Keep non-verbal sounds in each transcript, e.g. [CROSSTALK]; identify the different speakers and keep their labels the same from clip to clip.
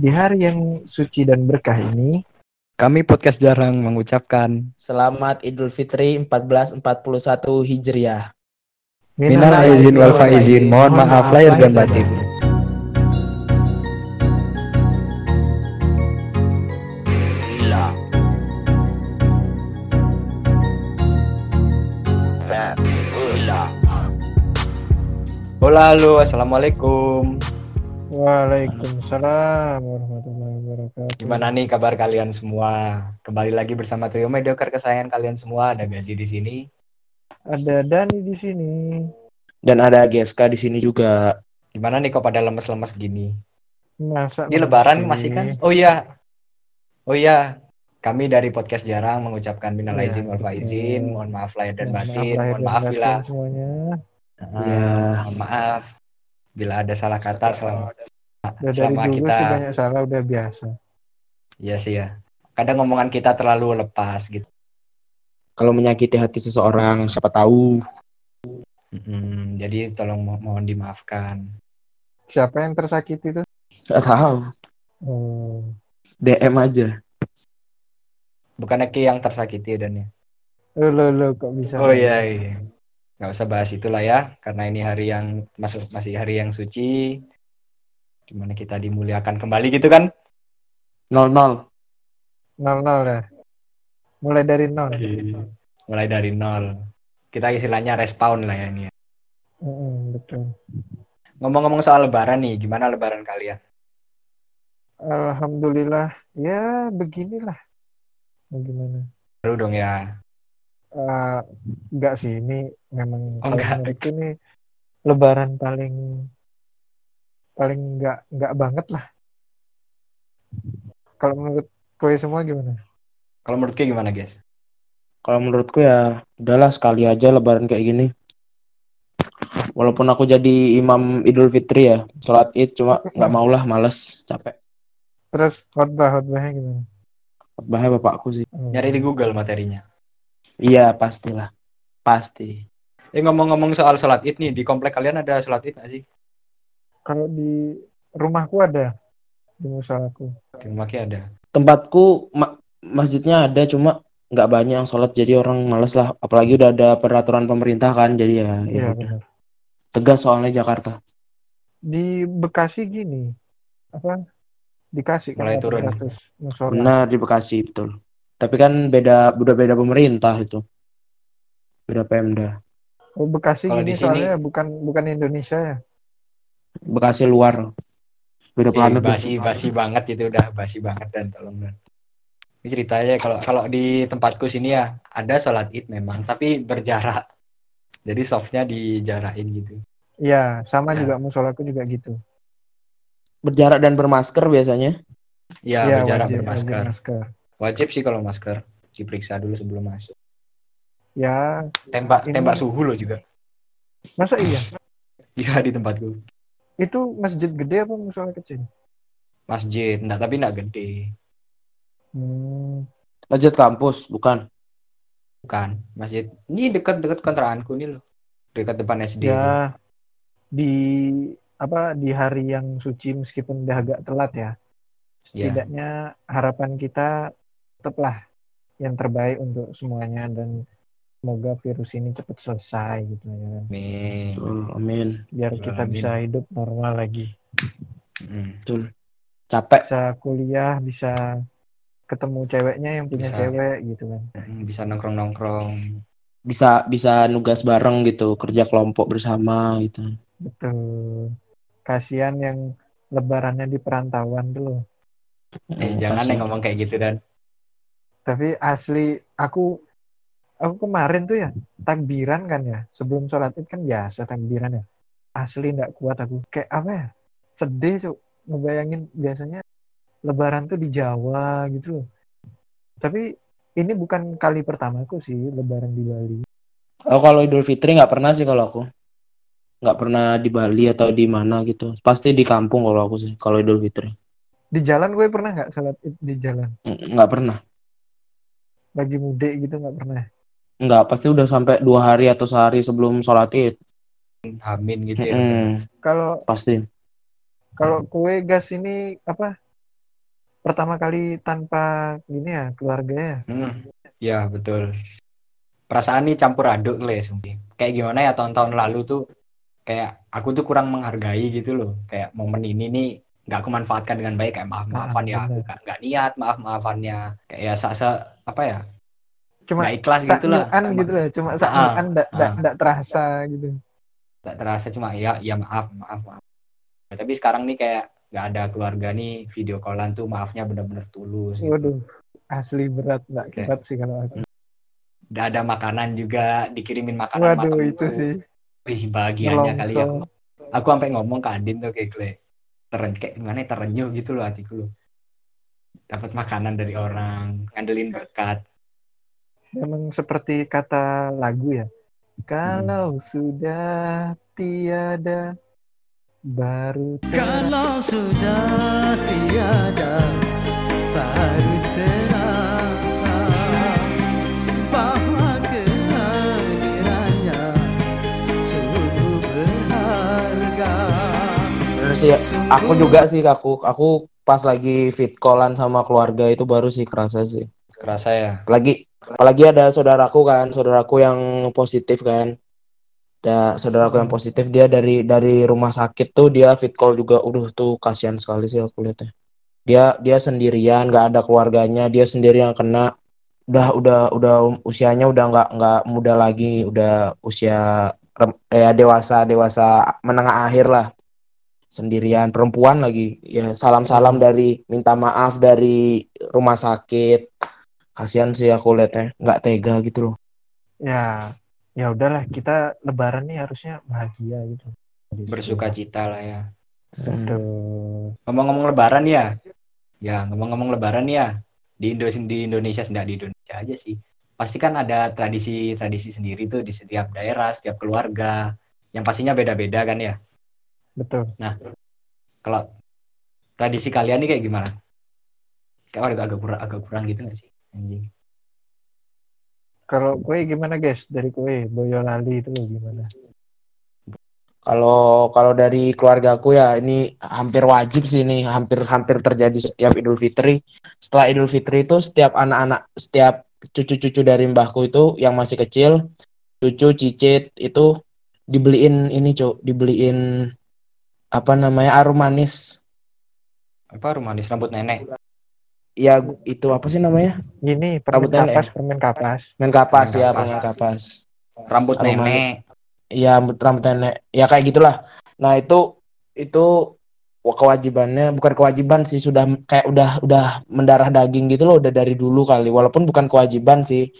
Speaker 1: Di hari yang suci dan berkah ini,
Speaker 2: Kami podcast jarang mengucapkan
Speaker 3: Selamat Idul Fitri 1441 Hijriah.
Speaker 2: minal aizin wal faizin. Mohon maaf lahir dan batin. Hola, halo, assalamualaikum.
Speaker 1: Waalaikumsalam warahmatullahi wabarakatuh.
Speaker 2: Gimana nih kabar kalian semua? Kembali lagi bersama trio mediocre kesayangan kalian semua. Ada Gazi di sini.
Speaker 1: Ada Dani di sini.
Speaker 3: Dan ada GSK di sini juga.
Speaker 2: Gimana nih kok pada lemes-lemes gini?
Speaker 1: Masa
Speaker 2: Ini Lebaran masih kan? Oh iya, oh iya. Kami dari podcast jarang mengucapkan minal
Speaker 1: Iya,
Speaker 2: aizin wal faizin. Mohon maaf lahir dan batin. Mohon maaf bila
Speaker 1: semuanya.
Speaker 2: Ah,
Speaker 3: Iya.
Speaker 2: mohon maaf bila ada salah kata selama
Speaker 1: Udah dari
Speaker 2: selama
Speaker 1: dulu
Speaker 2: kita
Speaker 1: sih banyak salah udah biasa.
Speaker 2: Iya sih ya. Kadang ngomongan kita terlalu lepas gitu.
Speaker 3: Kalau menyakiti hati seseorang, siapa tahu.
Speaker 2: Mm-mm, jadi tolong mo- mohon dimaafkan.
Speaker 1: Siapa yang tersakiti tuh?
Speaker 3: Gak tahu.
Speaker 1: Oh,
Speaker 3: DM aja.
Speaker 2: Bukannya Ki yang tersakiti dan ya.
Speaker 1: lo lo lo kok bisa?
Speaker 2: Oh iya iya. Nggak usah bahas itulah ya, karena ini hari yang masuk masih hari yang suci, di mana kita dimuliakan kembali gitu kan?
Speaker 3: 00.
Speaker 1: Nol nol ya. Mulai dari nol.
Speaker 2: Mulai dari nol. Kita istilahnya respawn lah ya ini. ya.
Speaker 1: Mm-mm, betul.
Speaker 2: Ngomong-ngomong soal Lebaran nih, gimana Lebaran kalian?
Speaker 1: Alhamdulillah. Ya beginilah. Gimana?
Speaker 2: Seru dong ya.
Speaker 1: Eh, enggak sih ini memang
Speaker 2: Oh,
Speaker 1: kalau
Speaker 2: enggak.
Speaker 1: menurutku ini lebaran paling paling enggak enggak banget lah kalau menurut kue semua gimana
Speaker 2: Kalau menurut Ki gimana guys?
Speaker 3: Kalau menurutku ya udahlah sekali aja lebaran kayak gini. Walaupun aku jadi imam Idul Fitri ya, sholat id cuma nggak mau lah, males, capek.
Speaker 1: terus khotbah khotbahnya gimana
Speaker 3: Bahaya bapakku sih.
Speaker 1: Oh.
Speaker 2: Nyari di Google materinya.
Speaker 3: Iya pastilah, pasti.
Speaker 2: Eh ngomong-ngomong soal sholat id nih, di komplek kalian ada sholat id nggak sih?
Speaker 1: kalau di rumahku ada di musolaku
Speaker 2: Di rumah Ki ada.
Speaker 3: Tempatku ma- masjidnya ada cuma nggak banyak yang sholat jadi orang males lah. Apalagi udah ada peraturan pemerintah kan, jadi ya, ya
Speaker 1: iya
Speaker 3: udah.
Speaker 1: benar
Speaker 3: Tegas soalnya Jakarta.
Speaker 1: di Bekasi gini apa dikasih kan
Speaker 2: Mulai turun.
Speaker 1: 800 musola
Speaker 3: Benar di Bekasi betul. Tapi kan beda udah beda pemerintah itu. Beda Pemda.
Speaker 1: oh, Bekasi
Speaker 2: Kalau
Speaker 1: gini
Speaker 2: di sini-
Speaker 1: soalnya bukan bukan Indonesia ya
Speaker 3: Bekasi luar. Beda planet.
Speaker 2: basi basi banget itu udah basi banget dan tolong dan. Ini ceritanya kalau kalau di tempatku sini ya ada sholat id memang tapi berjarak. Jadi softnya dijarakin gitu.
Speaker 1: Iya, sama
Speaker 2: Ya.
Speaker 1: juga musolaku juga gitu.
Speaker 3: Berjarak dan bermasker biasanya.
Speaker 2: Iya
Speaker 1: Iya,
Speaker 2: berjarak
Speaker 1: wajib-
Speaker 2: bermasker.
Speaker 1: wajib masker.
Speaker 2: Wajib sih kalau masker diperiksa dulu sebelum masuk.
Speaker 1: Ya,
Speaker 2: Tembak
Speaker 1: Ini-
Speaker 2: tembak suhu loh juga.
Speaker 1: masa iya?
Speaker 2: Iya di tempatku.
Speaker 1: Itu masjid gede apa musola kecil?
Speaker 2: Masjid, enggak tapi enggak gede.
Speaker 1: Hmm,
Speaker 3: Masjid kampus, bukan.
Speaker 2: Bukan, masjid. Ini dekat-dekat kontrakanku nih loh. Dekat depan SD.
Speaker 1: ya di apa di hari yang suci meskipun udah agak telat ya.
Speaker 2: Iya.
Speaker 1: Setidaknya harapan kita tetaplah yang terbaik untuk semuanya dan semoga virus ini cepat selesai gitu ya kan.
Speaker 2: Amin.
Speaker 3: Betul, amin.
Speaker 1: Biar
Speaker 2: Betul,
Speaker 1: kita
Speaker 2: amin.
Speaker 1: bisa hidup normal lagi.
Speaker 2: Mm.
Speaker 3: Capek.
Speaker 1: Bisa kuliah, bisa ketemu ceweknya yang punya
Speaker 2: Bisa.
Speaker 1: cewek gitu kan.
Speaker 2: Mm, Bisa nongkrong-nongkrong.
Speaker 3: Bisa bisa nugas bareng gitu, kerja kelompok bersama gitu.
Speaker 1: Betul. Kasihan yang lebarannya di perantauan tuh loh.
Speaker 2: Eh,
Speaker 3: Hmm,
Speaker 2: jangan yang ngomong kayak gitu dan.
Speaker 1: Tapi asli aku aku kemarin tuh ya takbiran kan ya. Sebelum sholat id kan biasa takbiran ya. Asli nggak kuat aku. Kayak apa ya? Sedih cuk. Ngebayangin biasanya lebaran tuh di Jawa gitu loh. Tapi ini bukan kali pertamaku sih lebaran di Bali.
Speaker 3: Oh, kalau Idul Fitri nggak pernah sih kalau aku. Nggak pernah di Bali atau di mana gitu. Pasti di kampung kalau aku sih, kalau Idul Fitri.
Speaker 1: Di jalan gue pernah nggak sholat id di jalan?
Speaker 3: Nggak pernah.
Speaker 1: Lagi mudik gitu nggak pernah.
Speaker 3: Nggak, pasti udah sampai dua hari atau sehari sebelum sholat id.
Speaker 2: Hamin gitu ya.
Speaker 3: Mm-mm,
Speaker 1: Kalau
Speaker 3: pasti.
Speaker 1: kalau kue gas ini apa pertama kali tanpa gini ya keluarga ya.
Speaker 2: Hmm, ya betul. Perasaan ini campur aduk le, sumpah. Kayak gimana ya tahun-tahun lalu tuh kayak aku tuh kurang menghargai gitu loh. Kayak momen ini nih nggak aku manfaatkan dengan baik kayak maaf maafan
Speaker 1: Ah,
Speaker 2: ya aku nggak nggak niat maaf maafannya kayak ya sa sa- apa ya
Speaker 1: Cuma
Speaker 2: nggak ikhlas gitu lah Cuma-
Speaker 1: gitu loh, cuma
Speaker 2: Ah,
Speaker 1: saknyuan ndak ndak
Speaker 2: ah.
Speaker 1: ndak terasa gitu.
Speaker 2: nggak terasa cuma ya ya maaf maaf maaf tapi sekarang nih kayak nggak ada keluarga nih video callan tuh maafnya bener-bener tulus gitu.
Speaker 1: Waduh, asli berat nggak
Speaker 2: Oke.
Speaker 1: kuat sih kalau aku.
Speaker 2: udah ada makanan juga dikirimin makanan
Speaker 1: Waduh itu sih.
Speaker 2: Wih, bahagianya kali ya.
Speaker 1: Nelongso.
Speaker 2: Aku sampai ngomong ke Adin tuh kayak teren kayak gimana ya, terenyuh gitu loh hatiku loh. Dapat makanan dari orang, ngandelin berkat.
Speaker 1: Memang seperti kata lagu ya. Kalau sudah tiada baru ter-
Speaker 4: Kalau sudah tiada baru terasa
Speaker 3: sih, aku juga sih aku aku pas lagi fit callan sama keluarga itu baru sih kerasa sih.
Speaker 2: Kerasa ya.
Speaker 3: Apalagi apalagi ada saudaraku kan, saudaraku yang positif kan. Ada saudaraku yang positif dia dari dari rumah sakit tuh dia fit call juga. Udah tuh kasihan sekali sih aku lihatnya. Dia dia sendirian, nggak ada keluarganya, dia sendiri yang kena. Udah udah udah usianya udah nggak nggak muda lagi, udah usia eh, dewasa dewasa menengah akhir lah. Sendirian perempuan lagi. Ya salam-salam dari minta maaf dari rumah sakit kasihan sih aku liatnya nggak tega gitu loh
Speaker 1: ya ya udahlah kita lebaran nih harusnya bahagia gitu.
Speaker 2: Bersuka cita lah ya.
Speaker 1: Betul.
Speaker 2: Ngomong-ngomong lebaran ya. Ya, ngomong-ngomong lebaran ya. Di Indo di Indonesia tidak di Indonesia aja sih. Pasti kan ada tradisi-tradisi sendiri tuh di setiap daerah, setiap keluarga. Yang pastinya beda-beda kan ya.
Speaker 1: Betul.
Speaker 2: Kalau tradisi kalian nih kayak gimana? Kayak agak agak kurang agak kurang gitu nggak sih? Anjing.
Speaker 1: Kalau kue gimana guys? Dari kue Boyolali itu gimana?
Speaker 3: kalau kalau dari keluargaku ya ini hampir wajib sih ini hampir hampir terjadi setiap Idul Fitri setelah Idul Fitri itu setiap anak-anak setiap cucu-cucu dari mbahku itu yang masih kecil cucu cicit itu dibeliin ini cuk dibeliin apa namanya? Arum manis.
Speaker 2: Apa rumah manis? Rambut nenek?
Speaker 3: ya itu apa sih namanya?
Speaker 1: Ini
Speaker 3: Rambut
Speaker 1: permen
Speaker 3: nenek.
Speaker 1: kapas, permen kapas.
Speaker 3: men kapas
Speaker 2: Permen
Speaker 3: ya
Speaker 2: kapas.
Speaker 3: permen kapas.
Speaker 2: Rambut
Speaker 3: Arum
Speaker 2: nenek.
Speaker 3: ya rambut nenek. Ya kayak gitulah. Nah itu itu wa- kewajibannya bukan kewajiban sih sudah kayak udah udah mendarah daging gitu loh udah dari dulu kali. Walaupun bukan kewajiban sih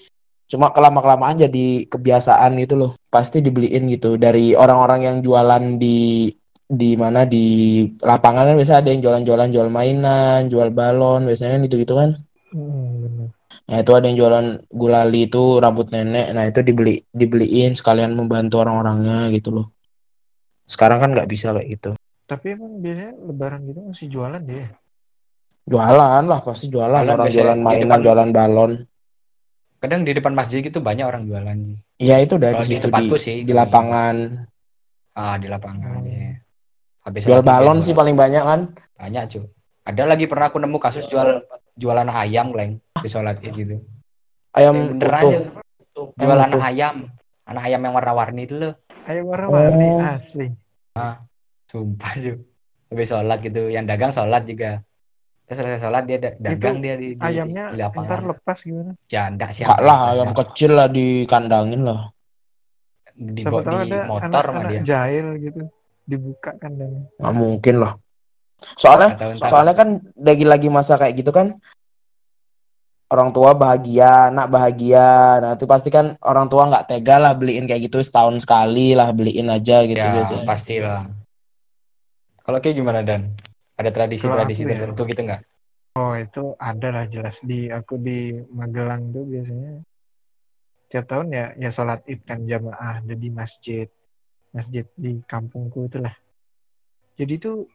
Speaker 3: cuma kelama kelamaan jadi kebiasaan gitu loh. Pasti dibeliin gitu. Dari orang-orang yang jualan di di mana di lapangan kan biasa ada yang jualan-jualan jual mainan jual balon biasanya kan gitu-gitu kan
Speaker 1: Hmm.
Speaker 3: Nah itu ada yang jualan gulali itu rambut nenek. Nah itu dibeli dibeliin sekalian membantu orang-orangnya gitu loh. Sekarang kan nggak bisa kayak gitu.
Speaker 1: Tapi emang biasanya lebaran gitu masih jualan dia.
Speaker 3: Jualan lah pasti jualan.
Speaker 2: Jualan
Speaker 3: Orang jualan mainan,
Speaker 2: depan-
Speaker 3: jualan balon.
Speaker 2: Kadang di depan masjid gitu banyak orang jualan.
Speaker 3: Iya itu udah
Speaker 2: Kalau
Speaker 3: di
Speaker 2: di sih,
Speaker 3: di
Speaker 2: kalau
Speaker 3: lapangan.
Speaker 2: Ah, di lapangan
Speaker 1: Hmm.
Speaker 2: ya. Habis
Speaker 3: Jual balon sih paling banyak kan.
Speaker 2: banyak, cuy. Ada lagi pernah aku nemu kasus jual jualan ayam, Leng, di sholat Id gitu.
Speaker 3: Ayam
Speaker 2: Ya, bener
Speaker 3: utuh.
Speaker 2: aja. Jualan
Speaker 3: utuh.
Speaker 2: ayam. Anak ayam yang warna-warni itu loh.
Speaker 1: Ayo warna-warni
Speaker 3: Oh.
Speaker 1: asli.
Speaker 2: Sumpah, cuy. Habis sholat gitu. Yang dagang sholat juga. Terus selesai sholat dia da- dagang dia di, di,
Speaker 1: Ayamnya
Speaker 2: di lapangan.
Speaker 1: ntar lepas gimana?
Speaker 2: Ya, enggak sih.
Speaker 3: Enggak lah ayam kecil lah dikandangin lah.
Speaker 2: di,
Speaker 1: Siapa
Speaker 2: di
Speaker 1: ada
Speaker 2: motor sama
Speaker 1: anak-anak
Speaker 2: dia.
Speaker 1: jahil gitu. Dibuka kandangnya.
Speaker 3: Nggak mungkin lah. Soalnya
Speaker 2: ntar.
Speaker 3: soalnya kan lagi-lagi masa kayak gitu kan orang tua bahagia, anak bahagia. Nah, itu pasti kan orang tua nggak tega lah beliin kayak gitu setahun sekali lah beliin aja gitu
Speaker 2: ya,
Speaker 3: biasanya.
Speaker 2: pastilah. Kalau kayak gimana Dan? Ada tradisi-tradisi
Speaker 1: ya.
Speaker 2: tertentu gitu nggak?
Speaker 1: Oh itu ada lah jelas di aku di Magelang tuh biasanya tiap tahun ya ya sholat id kan jamaah ada di masjid masjid di kampungku itulah jadi tuh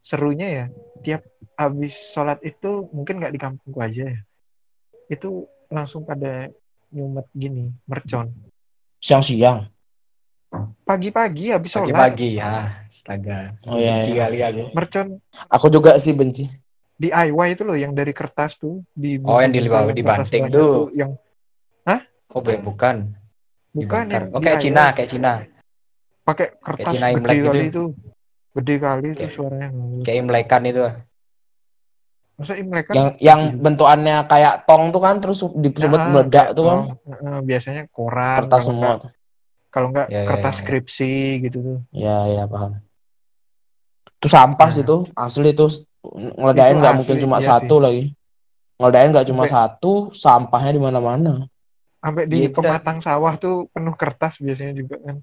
Speaker 1: serunya ya tiap habis sholat itu mungkin nggak di kampungku aja ya itu langsung pada nyumet gini mercon
Speaker 3: Siang-siang.
Speaker 1: pagi-pagi habis sholat
Speaker 2: Pagi-pagi ya, astaga.
Speaker 3: Oh, iya,
Speaker 2: Benci
Speaker 3: iya.
Speaker 2: kali aku.
Speaker 1: mercon
Speaker 3: Aku juga sih benci.
Speaker 1: DIY itu loh yang dari kertas tuh di
Speaker 2: Oh, yang di dibanting tuh.
Speaker 1: yang
Speaker 2: Oh, bu- bukan.
Speaker 1: bukan yang
Speaker 2: Oh, kayak
Speaker 1: DIY.
Speaker 2: Cina, kayak Cina.
Speaker 1: Pakai kertas
Speaker 2: Cina
Speaker 1: gede
Speaker 2: gitu.
Speaker 1: kali itu gede kali itu suaranya
Speaker 2: Kayak Imlekan itu.
Speaker 1: masa Imlek kan
Speaker 3: Yang yang bentukannya kayak tong tuh kan terus disebut
Speaker 1: Nah,
Speaker 3: meledak tuh kan.
Speaker 1: biasanya koran
Speaker 3: Kertas semua.
Speaker 1: kalau enggak
Speaker 2: Ya, ya,
Speaker 1: kertas
Speaker 2: ya, ya.
Speaker 1: skripsi gitu tuh
Speaker 3: Ya, ya paham. Itu sampah
Speaker 1: Nah.
Speaker 3: sih tuh, asli tuh ngeledain nggak mungkin cuma
Speaker 1: iya
Speaker 3: satu lagi. Ngeledain nggak cuma satu, sampahnya di mana-mana.
Speaker 1: sampai di
Speaker 2: itu dah.
Speaker 1: pematang sawah tuh penuh kertas biasanya juga kan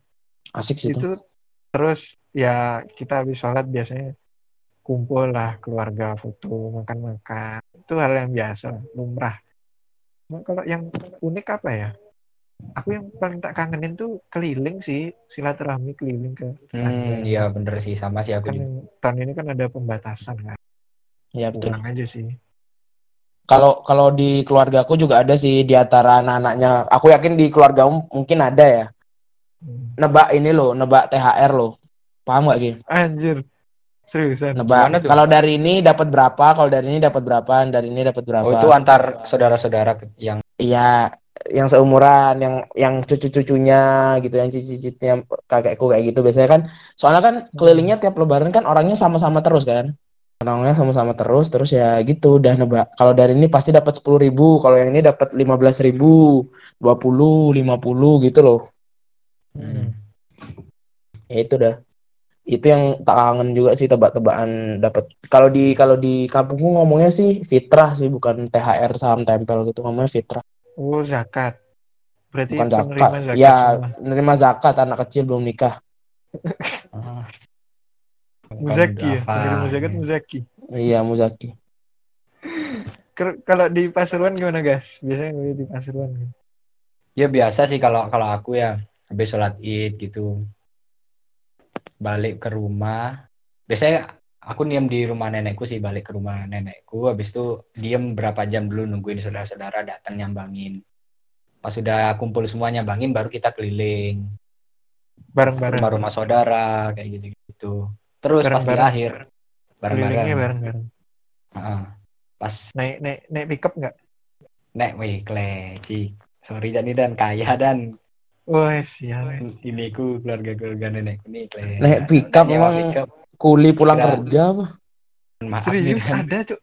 Speaker 3: Asik sih itu.
Speaker 1: itu terus ya kita habis sholat biasanya kumpul lah keluarga foto makan-makan itu hal yang biasa lumrah Nah, kalau yang unik apa ya aku yang paling tak kangenin tuh keliling sih silaturahmi keliling ke.
Speaker 2: Hmm, iya bener sih sama sih aku
Speaker 1: kan
Speaker 2: juga.
Speaker 1: tahun ini kan ada pembatasan kan
Speaker 3: Ya betul.
Speaker 1: kurang aja sih
Speaker 3: Kalau kalau di keluarga aku juga ada sih di antara anak-anaknya. Aku yakin di keluargamu mungkin ada ya. Nebak ini loh, nebak THR loh. Paham gak Ki?
Speaker 1: anjir seriusan
Speaker 3: Nebak. Kalau dari ini dapat berapa, kalau dari ini dapat berapa, dari ini dapat berapa.
Speaker 2: Oh, itu antar saudara-saudara yang
Speaker 3: Iya, yang seumuran, yang yang cucu-cucunya gitu, yang cicit-cicitnya kakekku kayak gitu biasanya kan. Soalnya kan kelilingnya tiap lebaran kan orangnya sama-sama terus kan. Orangnya sama-sama terus, terus ya gitu udah nebak. Kalau dari ini pasti dapat sepuluh ribu, kalau yang ini dapat lima belas ribu, dua puluh, lima puluh gitu loh.
Speaker 2: Hmm.
Speaker 3: Ya itu dah. Itu yang tak kangen juga sih tebak-tebakan dapat. Kalau di kalau di kampungku ngomongnya sih fitrah sih, bukan THR saham tempel gitu, ngomongnya fitrah.
Speaker 1: oh zakat berarti
Speaker 3: Bukan
Speaker 1: penerima
Speaker 3: zakat.
Speaker 1: zakat
Speaker 3: Ya,
Speaker 1: semua.
Speaker 3: menerima zakat anak kecil belum nikah. [LAUGHS]
Speaker 2: Ah.
Speaker 1: muzaki ya
Speaker 2: Apa?
Speaker 1: penerima zakat muzaki
Speaker 3: Iya, Muzaki.
Speaker 1: Kalau di Pasuruan gimana guys biasanya gue di Pasuruan?
Speaker 2: Ya biasa sih kalau kalau aku ya habis sholat id gitu balik ke rumah. Biasanya aku diam di rumah nenekku sih balik ke rumah nenekku. Habis itu diam berapa jam dulu nungguin saudara-saudara datang nyambangin. Pas sudah kumpul semua nyambangin baru kita keliling
Speaker 1: bareng-bareng
Speaker 2: rumah-rumah saudara kayak gitu-gitu. Terus pas di akhir bareng-bareng.
Speaker 1: bareng-bareng
Speaker 2: Heeh. Pas
Speaker 1: naik naik naik pickup nggak
Speaker 2: nek wih kleci. Sorry dan dan kaya dan
Speaker 1: Wah sial
Speaker 2: ini ku keluarga-keluarga nenekku nih.
Speaker 3: Nek pickup emang. Kuli pulang
Speaker 2: Kira-
Speaker 3: kerja apa?
Speaker 2: Maaf nih,
Speaker 1: serius ada cuk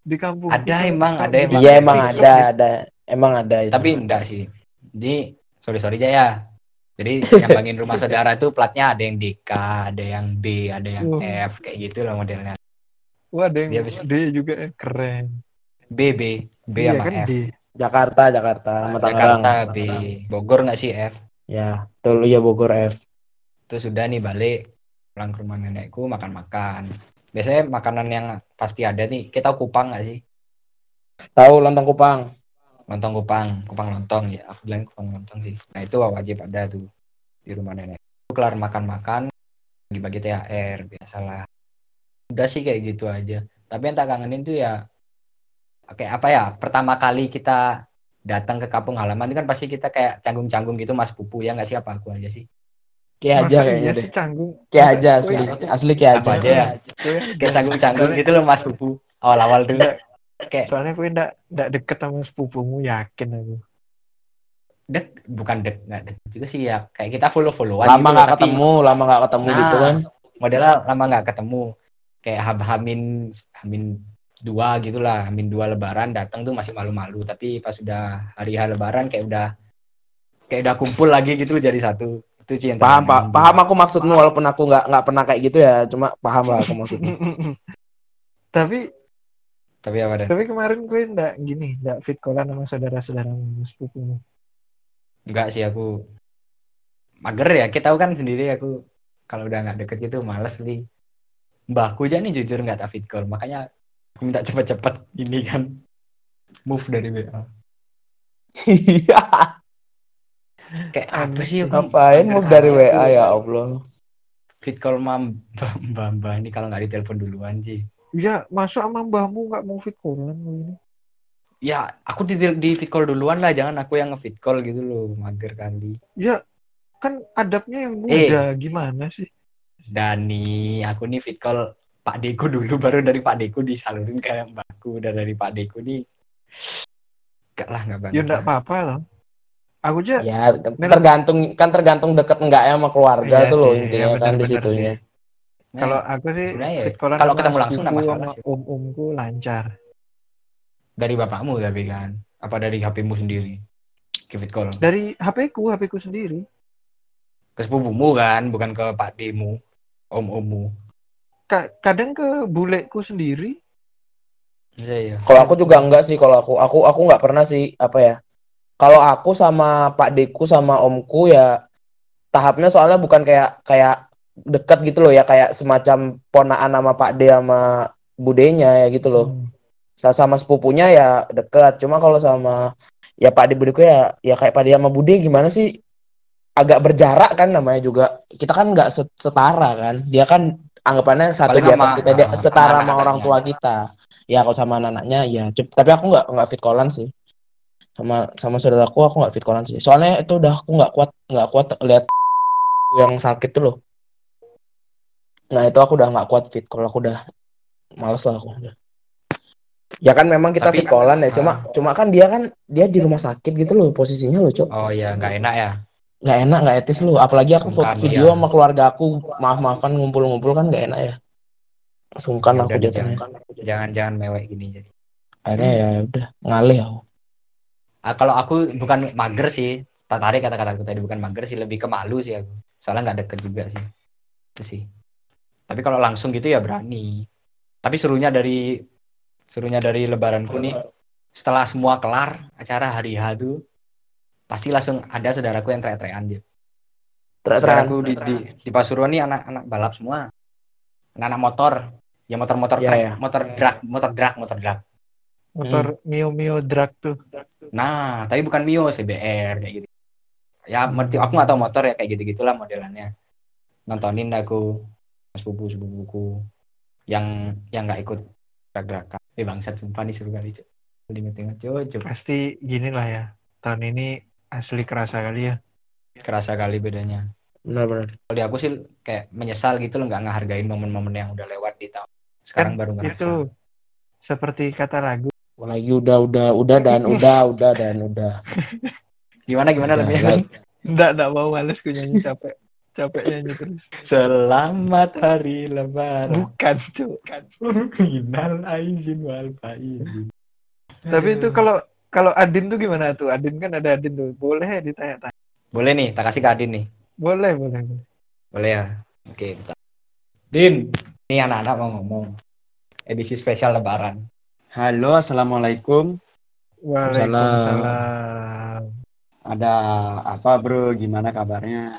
Speaker 1: di kampung
Speaker 2: Ada emang, ada emang.
Speaker 3: Iya emang ada,
Speaker 1: ya?
Speaker 3: ada. Emang ada itu.
Speaker 2: Tapi enggak sih. Jadi sorry sorry aja ya. Jadi nyambangin rumah [LAUGHS] saudara itu platnya ada yang DK, ada yang B, ada yang. F kayak gitu loh modelnya.
Speaker 1: Wah ada yang
Speaker 2: Dia bisa-
Speaker 1: D juga eh, keren
Speaker 2: B B B
Speaker 1: iya
Speaker 2: sama
Speaker 1: kan
Speaker 2: F.
Speaker 1: D
Speaker 3: Jakarta, Jakarta, sama Tangerang.
Speaker 2: Jakarta B. Bogor nggak sih F?
Speaker 3: Ya, betul ya Bogor F.
Speaker 2: Terus sudah nih balik pulang ke rumah nenekku makan-makan. Biasanya makanan yang pasti ada nih. Kita kupang nggak sih?
Speaker 3: Tahu lontong Kupang.
Speaker 2: Lontong kupang, kupang lontong ya. Aku bilang kupang lontong sih. Nah itu wajib ada tuh di rumah nenek. Kelar makan-makan, bagi-bagi THR biasalah. Udah sih kayak gitu aja. Tapi yang tak kangenin tuh ya, kayak apa ya? Pertama kali kita datang ke kampung halaman itu kan pasti kita kayak canggung-canggung gitu mas pupu ya nggak sih apa aku aja sih
Speaker 3: Kayak aja kayaknya deh.
Speaker 1: sih canggung
Speaker 3: Kayak aja asli. Asli kayak
Speaker 2: apa
Speaker 3: aja.
Speaker 2: aja ya kayak canggung-canggung gitu loh mas pupu awal-awal dulu kayak
Speaker 1: soalnya gue ndak ndak deket sama sepupumu yakin aku
Speaker 2: dek bukan dek nggak dek juga sih ya kayak kita follow followan
Speaker 3: Lama nggak ketemu, lama nggak ketemu
Speaker 2: Nah,
Speaker 3: gitu kan.
Speaker 2: modelnya lama nggak ketemu kayak hab- hamin hamin dua gitulah. Hamin dua lebaran datang tuh masih malu-malu. Tapi pas sudah hari H lebaran kayak udah kayak udah kumpul lagi gitu jadi satu. Itu yang
Speaker 3: Paham, pak. Paham aku maksudmu walaupun aku nggak nggak pernah kayak gitu ya, cuma paham lah aku maksudnya. [LAUGHS]
Speaker 1: tapi
Speaker 2: tapi apa dan
Speaker 1: tapi kemarin gue ndak gini ndak fit callan sama saudara-saudaramu sepupumu
Speaker 2: enggak sih aku mager ya. Kita tahu kan sendiri aku kalau udah nggak deket gitu males li mbahku aja nih jujur nggak tak fit call. Makanya aku minta cepet-cepet ini kan move dari WA
Speaker 3: Iya.
Speaker 2: kayak apa sih aku
Speaker 3: Ngapain move dari WA ya. Allah.
Speaker 2: fit call mam mbah mbah ini kalau nggak ditelepon duluan sih
Speaker 1: ya masuk sama mbahmu nggak mau fit callan ini
Speaker 2: ya aku di, di fit call duluan lah jangan aku yang nge-fit call gitu loh mager kali
Speaker 1: ya kan adabnya yang
Speaker 2: Eh.
Speaker 1: muda gimana sih
Speaker 2: Dani aku nih fit call Pak Deko dulu [LAUGHS] baru dari Pak Deko disalurin ke mbakku dan dari Pak Deko nih enggak lah enggak banget
Speaker 1: Ya enggak apa-apa loh. Aku aja
Speaker 3: Ya tergantung kan tergantung deket enggak ya sama keluarga
Speaker 1: Iya
Speaker 3: tuh loh
Speaker 1: sih,
Speaker 3: intinya
Speaker 1: iya
Speaker 3: kan di
Speaker 1: benar-benar
Speaker 3: situnya.
Speaker 2: Nah,
Speaker 1: kalau aku sih
Speaker 2: sebenarnya ya, kalau
Speaker 1: sama
Speaker 2: ketemu langsung nggak
Speaker 1: sepupu
Speaker 2: masalah
Speaker 1: sama
Speaker 2: sih.
Speaker 1: om-omku lancar.
Speaker 2: dari bapakmu tapi kan apa dari HP-mu sendiri ke fit call
Speaker 1: Dari HP ku, HP ku sendiri.
Speaker 2: ke sepupumu kan bukan ke Pak Demu om-ommu
Speaker 1: kadang ke buleku sendiri.
Speaker 2: iya iya
Speaker 3: Kalau aku juga enggak sih kalau aku aku aku nggak pernah sih apa ya. Kalau aku sama Pak Deku sama Omku ya tahapnya soalnya bukan kayak kayak dekat gitu loh ya kayak semacam ponaan sama Pak D sama budenya ya gitu loh.
Speaker 1: Hmm.
Speaker 3: Sa- Sama sepupunya ya dekat. Cuma kalau sama ya Pak D budeku ya ya kayak Pak D sama Bude gimana sih? Agak berjarak kan namanya juga. Kita kan nggak set- setara kan. Dia kan anggapannya satu
Speaker 2: Paling
Speaker 3: di atas
Speaker 2: sama-
Speaker 3: kita dia setara sama orang tua kita. Ya kalau sama anak-anaknya ya. Tapi aku nggak nggak fit callan sih. Sama sama saudaraku aku nggak fit callan sih. Soalnya itu udah aku nggak kuat nggak kuat lihat yang sakit tuh loh. Nah itu aku udah nggak kuat fit kalau aku udah males lah aku. Ya kan memang kita
Speaker 2: Tapi-
Speaker 3: fit callan ya, cuma
Speaker 2: Ah.
Speaker 3: cuma kan dia kan dia di rumah sakit gitu loh posisinya loh, Cok.
Speaker 2: oh iya nggak enak ya
Speaker 3: Nggak enak, nggak etis loh. Apalagi aku foto
Speaker 2: Sungkan,
Speaker 3: video
Speaker 2: iya.
Speaker 3: sama keluarga aku, maaf-maafan ngumpul-ngumpul kan nggak enak ya. Sungkan
Speaker 2: Ya
Speaker 3: aku dia
Speaker 2: jangan. jangan jangan mewek gini jadi
Speaker 3: Akhirnya ya udah ngalih aku.
Speaker 2: Ah, kalau aku bukan mager sih tertarik kata-kataku tadi bukan mager sih lebih ke malu sih aku soalnya nggak deket juga sih itu sih tapi kalau langsung gitu ya berani tapi serunya dari serunya dari lebaranku nih setelah semua kelar acara hari H tuh pasti langsung ada saudaraku yang teriak-teriakan dia
Speaker 3: Teriak-teriakan.
Speaker 2: saudaraku di, di, di Pasuruan nih anak-anak balap semua anak-anak motor ya motor-motor trek,
Speaker 3: iya.
Speaker 2: motor drag motor drag motor drag
Speaker 1: Motor Mio Mio drag tuh.
Speaker 2: Nah, tapi bukan Mio, CBR kayak gitu. Ya, merti, aku nggak tahu motor ya kayak gitu gitulah modelannya. Nontonin aku sepupu sepupuku yang yang nggak ikut gerak-gerakan. Eh bangsat sumpah nih seru kali cok, cok.
Speaker 1: Pasti gini lah ya. Tahun ini asli kerasa kali ya.
Speaker 2: Kerasa kali bedanya.
Speaker 3: Benar-benar.
Speaker 2: Kalau di aku sih kayak menyesal gitu loh nggak ngehargain momen-momen yang udah lewat di tahun. Sekarang
Speaker 1: Kan
Speaker 2: baru ngerasa.
Speaker 1: Itu seperti kata lagu.
Speaker 3: Lagi udah udah udah dan [LAUGHS] udah udah dan udah. [LAUGHS]
Speaker 2: Gimana gimana lebih
Speaker 3: like-
Speaker 1: Nggak, nggak mau males ku nyanyi capek. Capek nyanyi terus. [LAUGHS]
Speaker 2: Selamat hari lebaran.
Speaker 1: Bukan tuh. Kan.
Speaker 2: Minal aizin wal faizin.
Speaker 1: Tapi itu kalau kalau Adin tuh gimana tuh? Adin kan ada Adin tuh. Boleh ya ditanya-tanya.
Speaker 2: Boleh nih, tak kasih ke Adin nih.
Speaker 1: Boleh, boleh, boleh.
Speaker 2: Boleh ya? Oke, bentar. Din, ini anak-anak mau ngomong. Edisi spesial lebaran.
Speaker 5: Halo, assalamualaikum.
Speaker 1: Waalaikumsalam.
Speaker 5: Ada apa, bro? Gimana kabarnya?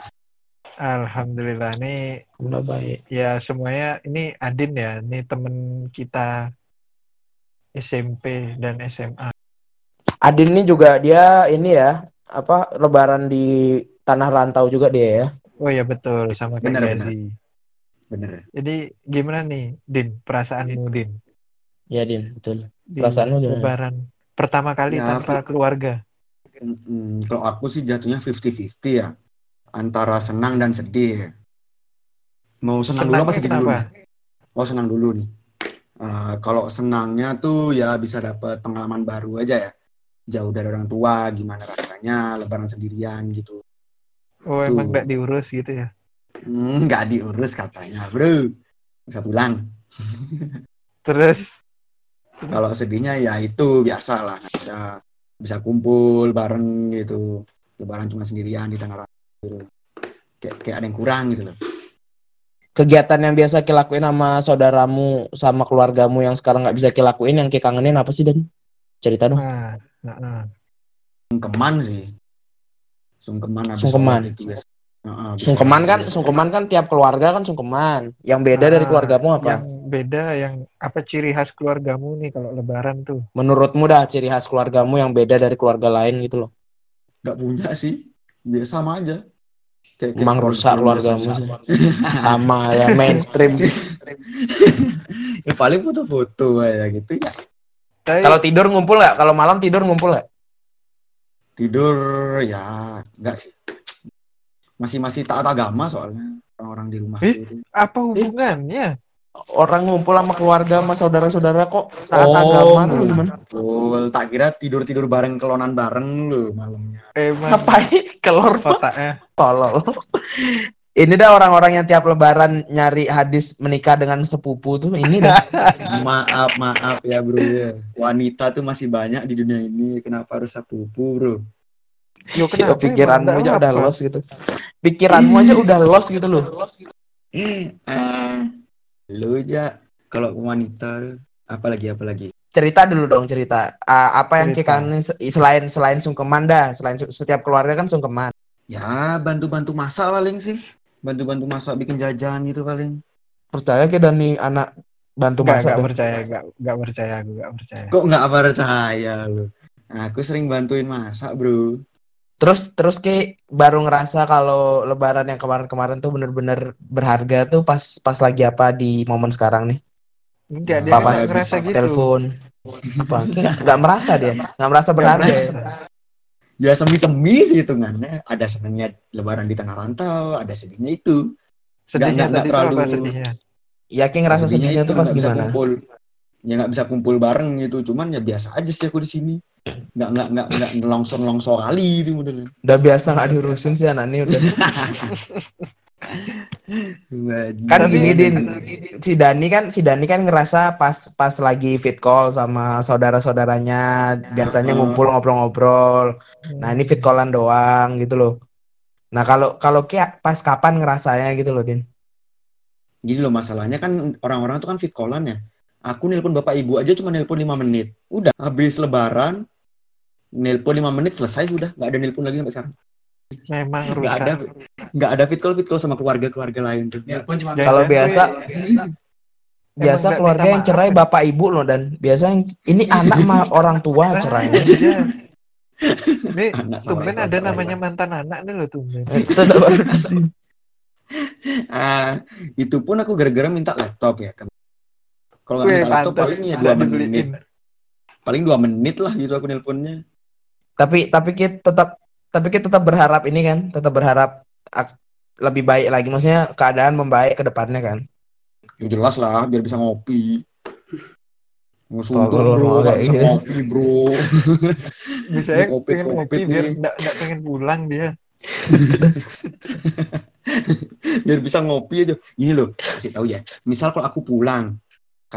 Speaker 1: Alhamdulillah nih
Speaker 3: Udah baik.
Speaker 1: ya semuanya ini Adin ya. Ini temen kita SMP dan SMA.
Speaker 3: Adin ini juga dia ini ya apa lebaran di tanah rantau juga dia ya.
Speaker 1: Oh ya betul sama kayak
Speaker 5: Bener,
Speaker 1: Gazi.
Speaker 5: Bener.
Speaker 1: Jadi gimana nih Din perasaanmu Din
Speaker 3: Ya Din, betul.
Speaker 1: di
Speaker 3: Perasaanmu gimana?
Speaker 1: Lebaran pertama kali
Speaker 5: Ya,
Speaker 1: tanpa keluarga.
Speaker 5: Kalau aku sih jatuhnya 50-50 ya. Antara senang dan sedih ya. Mau senang dulu apa sedih dulu?
Speaker 1: kenapa?
Speaker 5: nih? Oh, senang dulu nih. Eh, kalau senangnya tuh ya bisa dapat pengalaman baru aja ya. Jauh dari orang tua, gimana rasanya lebaran sendirian gitu.
Speaker 1: Oh emang
Speaker 5: Tuh.
Speaker 1: nggak diurus gitu ya?
Speaker 5: Hmm, Nggak diurus katanya, bro. Bisa pulang. [LAUGHS]
Speaker 1: Terus
Speaker 5: Kalau sedihnya ya itu biasa lah, bisa bisa kumpul bareng gitu. Lebaran cuma sendirian di tanah rantau gitu. Kayak, kayak ada yang kurang gitu loh.
Speaker 3: Kegiatan yang biasa kilakuin sama saudaramu sama keluargamu yang sekarang nggak bisa kilakuin yang kangenin apa sih Dan? Cerita dong.
Speaker 1: nah, nah, nah.
Speaker 5: Sungkeman sih. Sungkeman habis
Speaker 3: Sungkeman.
Speaker 5: itu biasa. Heeh, habis
Speaker 3: Sungkeman kan,
Speaker 5: biasa.
Speaker 3: sungkeman kan tiap keluarga kan sungkeman. Yang beda dari
Speaker 1: Ah,
Speaker 3: keluargamu apa?
Speaker 1: Yang beda yang apa ciri khas keluargamu nih kalau Lebaran tuh?
Speaker 3: Menurutmu dah ciri khas keluargamu yang beda dari keluarga lain gitu loh.
Speaker 5: Nggak punya sih. Biasa sama aja. Kayak,
Speaker 3: Emang rusak keluargamu sih. [LAUGHS] Sama ya mainstream. [LAUGHS]
Speaker 5: ya paling foto-foto ya gitu ya.
Speaker 1: Tapi
Speaker 3: Kalau tidur ngumpul nggak? Kalau malam tidur ngumpul nggak?
Speaker 5: Tidur ya enggak sih. Masih masih taat agama soalnya orang-orang di rumah
Speaker 1: Eh?
Speaker 5: itu.
Speaker 1: apa hubungannya?
Speaker 3: orang ngumpul sama keluarga sama saudara-saudara kok taat
Speaker 5: Oh,
Speaker 3: agama tuh gimana?
Speaker 5: Betul, tak kira tidur-tidur bareng kelonan bareng lu malamnya.
Speaker 1: Emang
Speaker 3: Ngapain kelor
Speaker 1: kotaknya.
Speaker 3: tolol. Ini dah orang-orang yang tiap lebaran nyari hadis menikah dengan sepupu tuh ini dah. [LAUGHS]
Speaker 5: Maaf, maaf ya bro ya. Wanita tuh masih banyak di dunia ini. Kenapa harus sepupu bro?
Speaker 1: Yo,
Speaker 3: Ya,
Speaker 1: kenapa
Speaker 3: pikiranmu
Speaker 1: emang?
Speaker 3: aja udah los gitu. Pikiranmu aja udah los gitu loh.
Speaker 5: Eh, lu aja kalau wanita apalagi apalagi.
Speaker 3: Cerita dulu dong cerita. Ah, apa yang
Speaker 1: Cerita.
Speaker 3: kita selain selain sungkeman dah, selain setiap keluarga kan sungkeman.
Speaker 5: Ya bantu-bantu masak paling sih. Bantu-bantu masak bikin jajan gitu paling.
Speaker 3: Percaya kita nih anak bantu
Speaker 1: Nggak,
Speaker 3: masak. dah.
Speaker 1: percaya, nggak, nggak percaya, aku nggak percaya.
Speaker 5: Kok nggak percaya lu? Aku sering bantuin masak bro.
Speaker 3: Terus terus kayak baru ngerasa kalau lebaran yang kemarin-kemarin tuh bener-bener berharga tuh pas pas lagi apa di momen sekarang nih.
Speaker 1: Enggak, dia
Speaker 3: pas
Speaker 1: ngerasa gitu.
Speaker 3: telepon. Apa? Nggak merasa dia. [LAUGHS] Nggak merasa berharga. Ya?
Speaker 5: semi-semi sih hitungannya. Ada senangnya lebaran di tengah rantau, ada sedihnya itu.
Speaker 1: Sedihnya
Speaker 5: Nggak-
Speaker 1: apa
Speaker 5: terlalu-
Speaker 1: sedihnya?
Speaker 3: Ya kayak ngerasa sedihnya
Speaker 5: itu
Speaker 3: tuh pas
Speaker 5: nggak bisa
Speaker 3: gimana?
Speaker 5: kumpul. Ya nggak bisa kumpul bareng gitu. Cuman ya biasa aja sih aku di sini. Nggak nggak nggak nggak longsor longsor kali itu modelnya.
Speaker 3: Udah biasa nggak diurusin sih anak ini udah. [LAUGHS] Kan
Speaker 1: Tapi-
Speaker 3: gini Din, si Dani kan si Dani kan ngerasa pas pas lagi fit call sama saudara-saudaranya biasanya ngumpul ngobrol-ngobrol. Nah, ini fit callan doang gitu loh. Nah, kalau kalau kayak pas kapan ngerasanya gitu loh, Din?
Speaker 5: Gini loh masalahnya kan orang-orang tuh kan fit callan ya. Aku nelpon bapak ibu aja cuma nelpon 5 menit. Udah habis lebaran nelpon 5 menit selesai sudah nggak ada nelpon lagi sampai sekarang.
Speaker 1: Memang rusak.
Speaker 5: Nggak ada nggak ada fit call fit call sama keluarga-keluarga lain tuh.
Speaker 1: Ya,
Speaker 3: Kalau biasa biasa
Speaker 1: nggak
Speaker 3: keluarga yang
Speaker 1: maaf
Speaker 3: cerai
Speaker 1: ya?
Speaker 3: bapak ibu loh dan biasa yang ini anak mah [LAUGHS] orang tua cerai.
Speaker 1: Iya. Nih, tumben ada namanya mantan anak nih loh tumben.
Speaker 3: Itu udah baru di sini.
Speaker 5: Ah, itu pun aku gara-gara minta laptop ya. Kalau nggak minta laptop paling ya dua menit. Paling dua menit lah gitu aku nelponnya.
Speaker 3: Tapi tapi kita tetap tapi kita tetap berharap ini kan, tetap berharap lebih baik lagi. Maksudnya keadaan membaik ke depannya kan.
Speaker 5: Ya jelas lah, biar bisa ngopi. Mau
Speaker 3: Tolol,
Speaker 5: bro,
Speaker 3: kayak
Speaker 5: bisa ngopi bro.
Speaker 1: Bisa
Speaker 5: Dia
Speaker 1: ya
Speaker 5: kopi-
Speaker 1: pengen ngopi
Speaker 5: nih.
Speaker 1: biar nggak nggak pengen pulang dia. [LAUGHS]
Speaker 5: biar bisa ngopi aja. Ini loh, kasih tahu ya. Misal kalau aku pulang,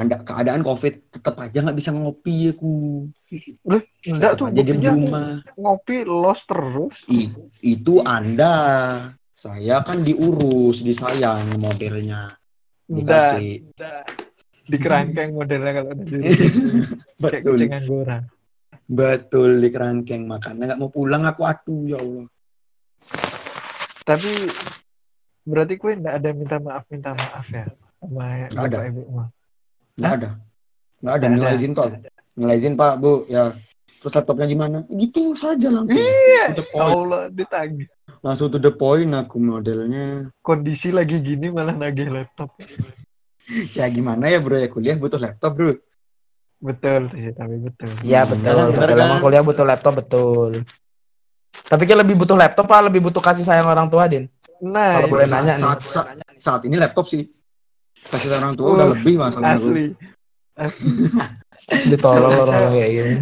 Speaker 5: keadaan covid tetap aja nggak bisa ngopi aku.
Speaker 1: Loh, enggak tuh
Speaker 5: aja diam di rumah.
Speaker 1: ngopi los terus.
Speaker 5: I- itu anda. Saya kan diurus, disayang modelnya. Dikasih.
Speaker 1: di kerangkeng modelnya kalau udah di [LAUGHS] kayak
Speaker 5: Betul. Betul di kerangkeng makanya nggak mau pulang aku aduh ya Allah.
Speaker 1: Tapi berarti kue enggak ada minta maaf minta maaf ya sama
Speaker 5: Nggak ada.
Speaker 1: ibu mah.
Speaker 5: Nggak ada. Nggak ada nilai izin tol. Nilai izin Pak, Bu, ya. Terus laptopnya gimana? Gitu saja langsung.
Speaker 1: Iya,
Speaker 5: point.
Speaker 1: Allah ditagih.
Speaker 5: Langsung to the point aku modelnya.
Speaker 1: Kondisi lagi gini malah nagih laptop.
Speaker 5: Ya gimana ya bro ya kuliah butuh laptop bro.
Speaker 1: Betul sih, tapi betul.
Speaker 3: Iya
Speaker 5: Hmm,
Speaker 3: betul,
Speaker 5: bener
Speaker 3: betul. Emang kuliah butuh laptop betul. Tapi kayak lebih butuh laptop apa lebih butuh kasih sayang orang tua, Din?
Speaker 1: Nah,
Speaker 3: Kalau boleh nanya nih.
Speaker 5: saat, saat, saat ini laptop sih. Kasih orang tua udah
Speaker 1: Uh,
Speaker 5: lebih masalahnya. bro.
Speaker 1: asli.
Speaker 3: Asli [LAUGHS] tolol orang kayak gini.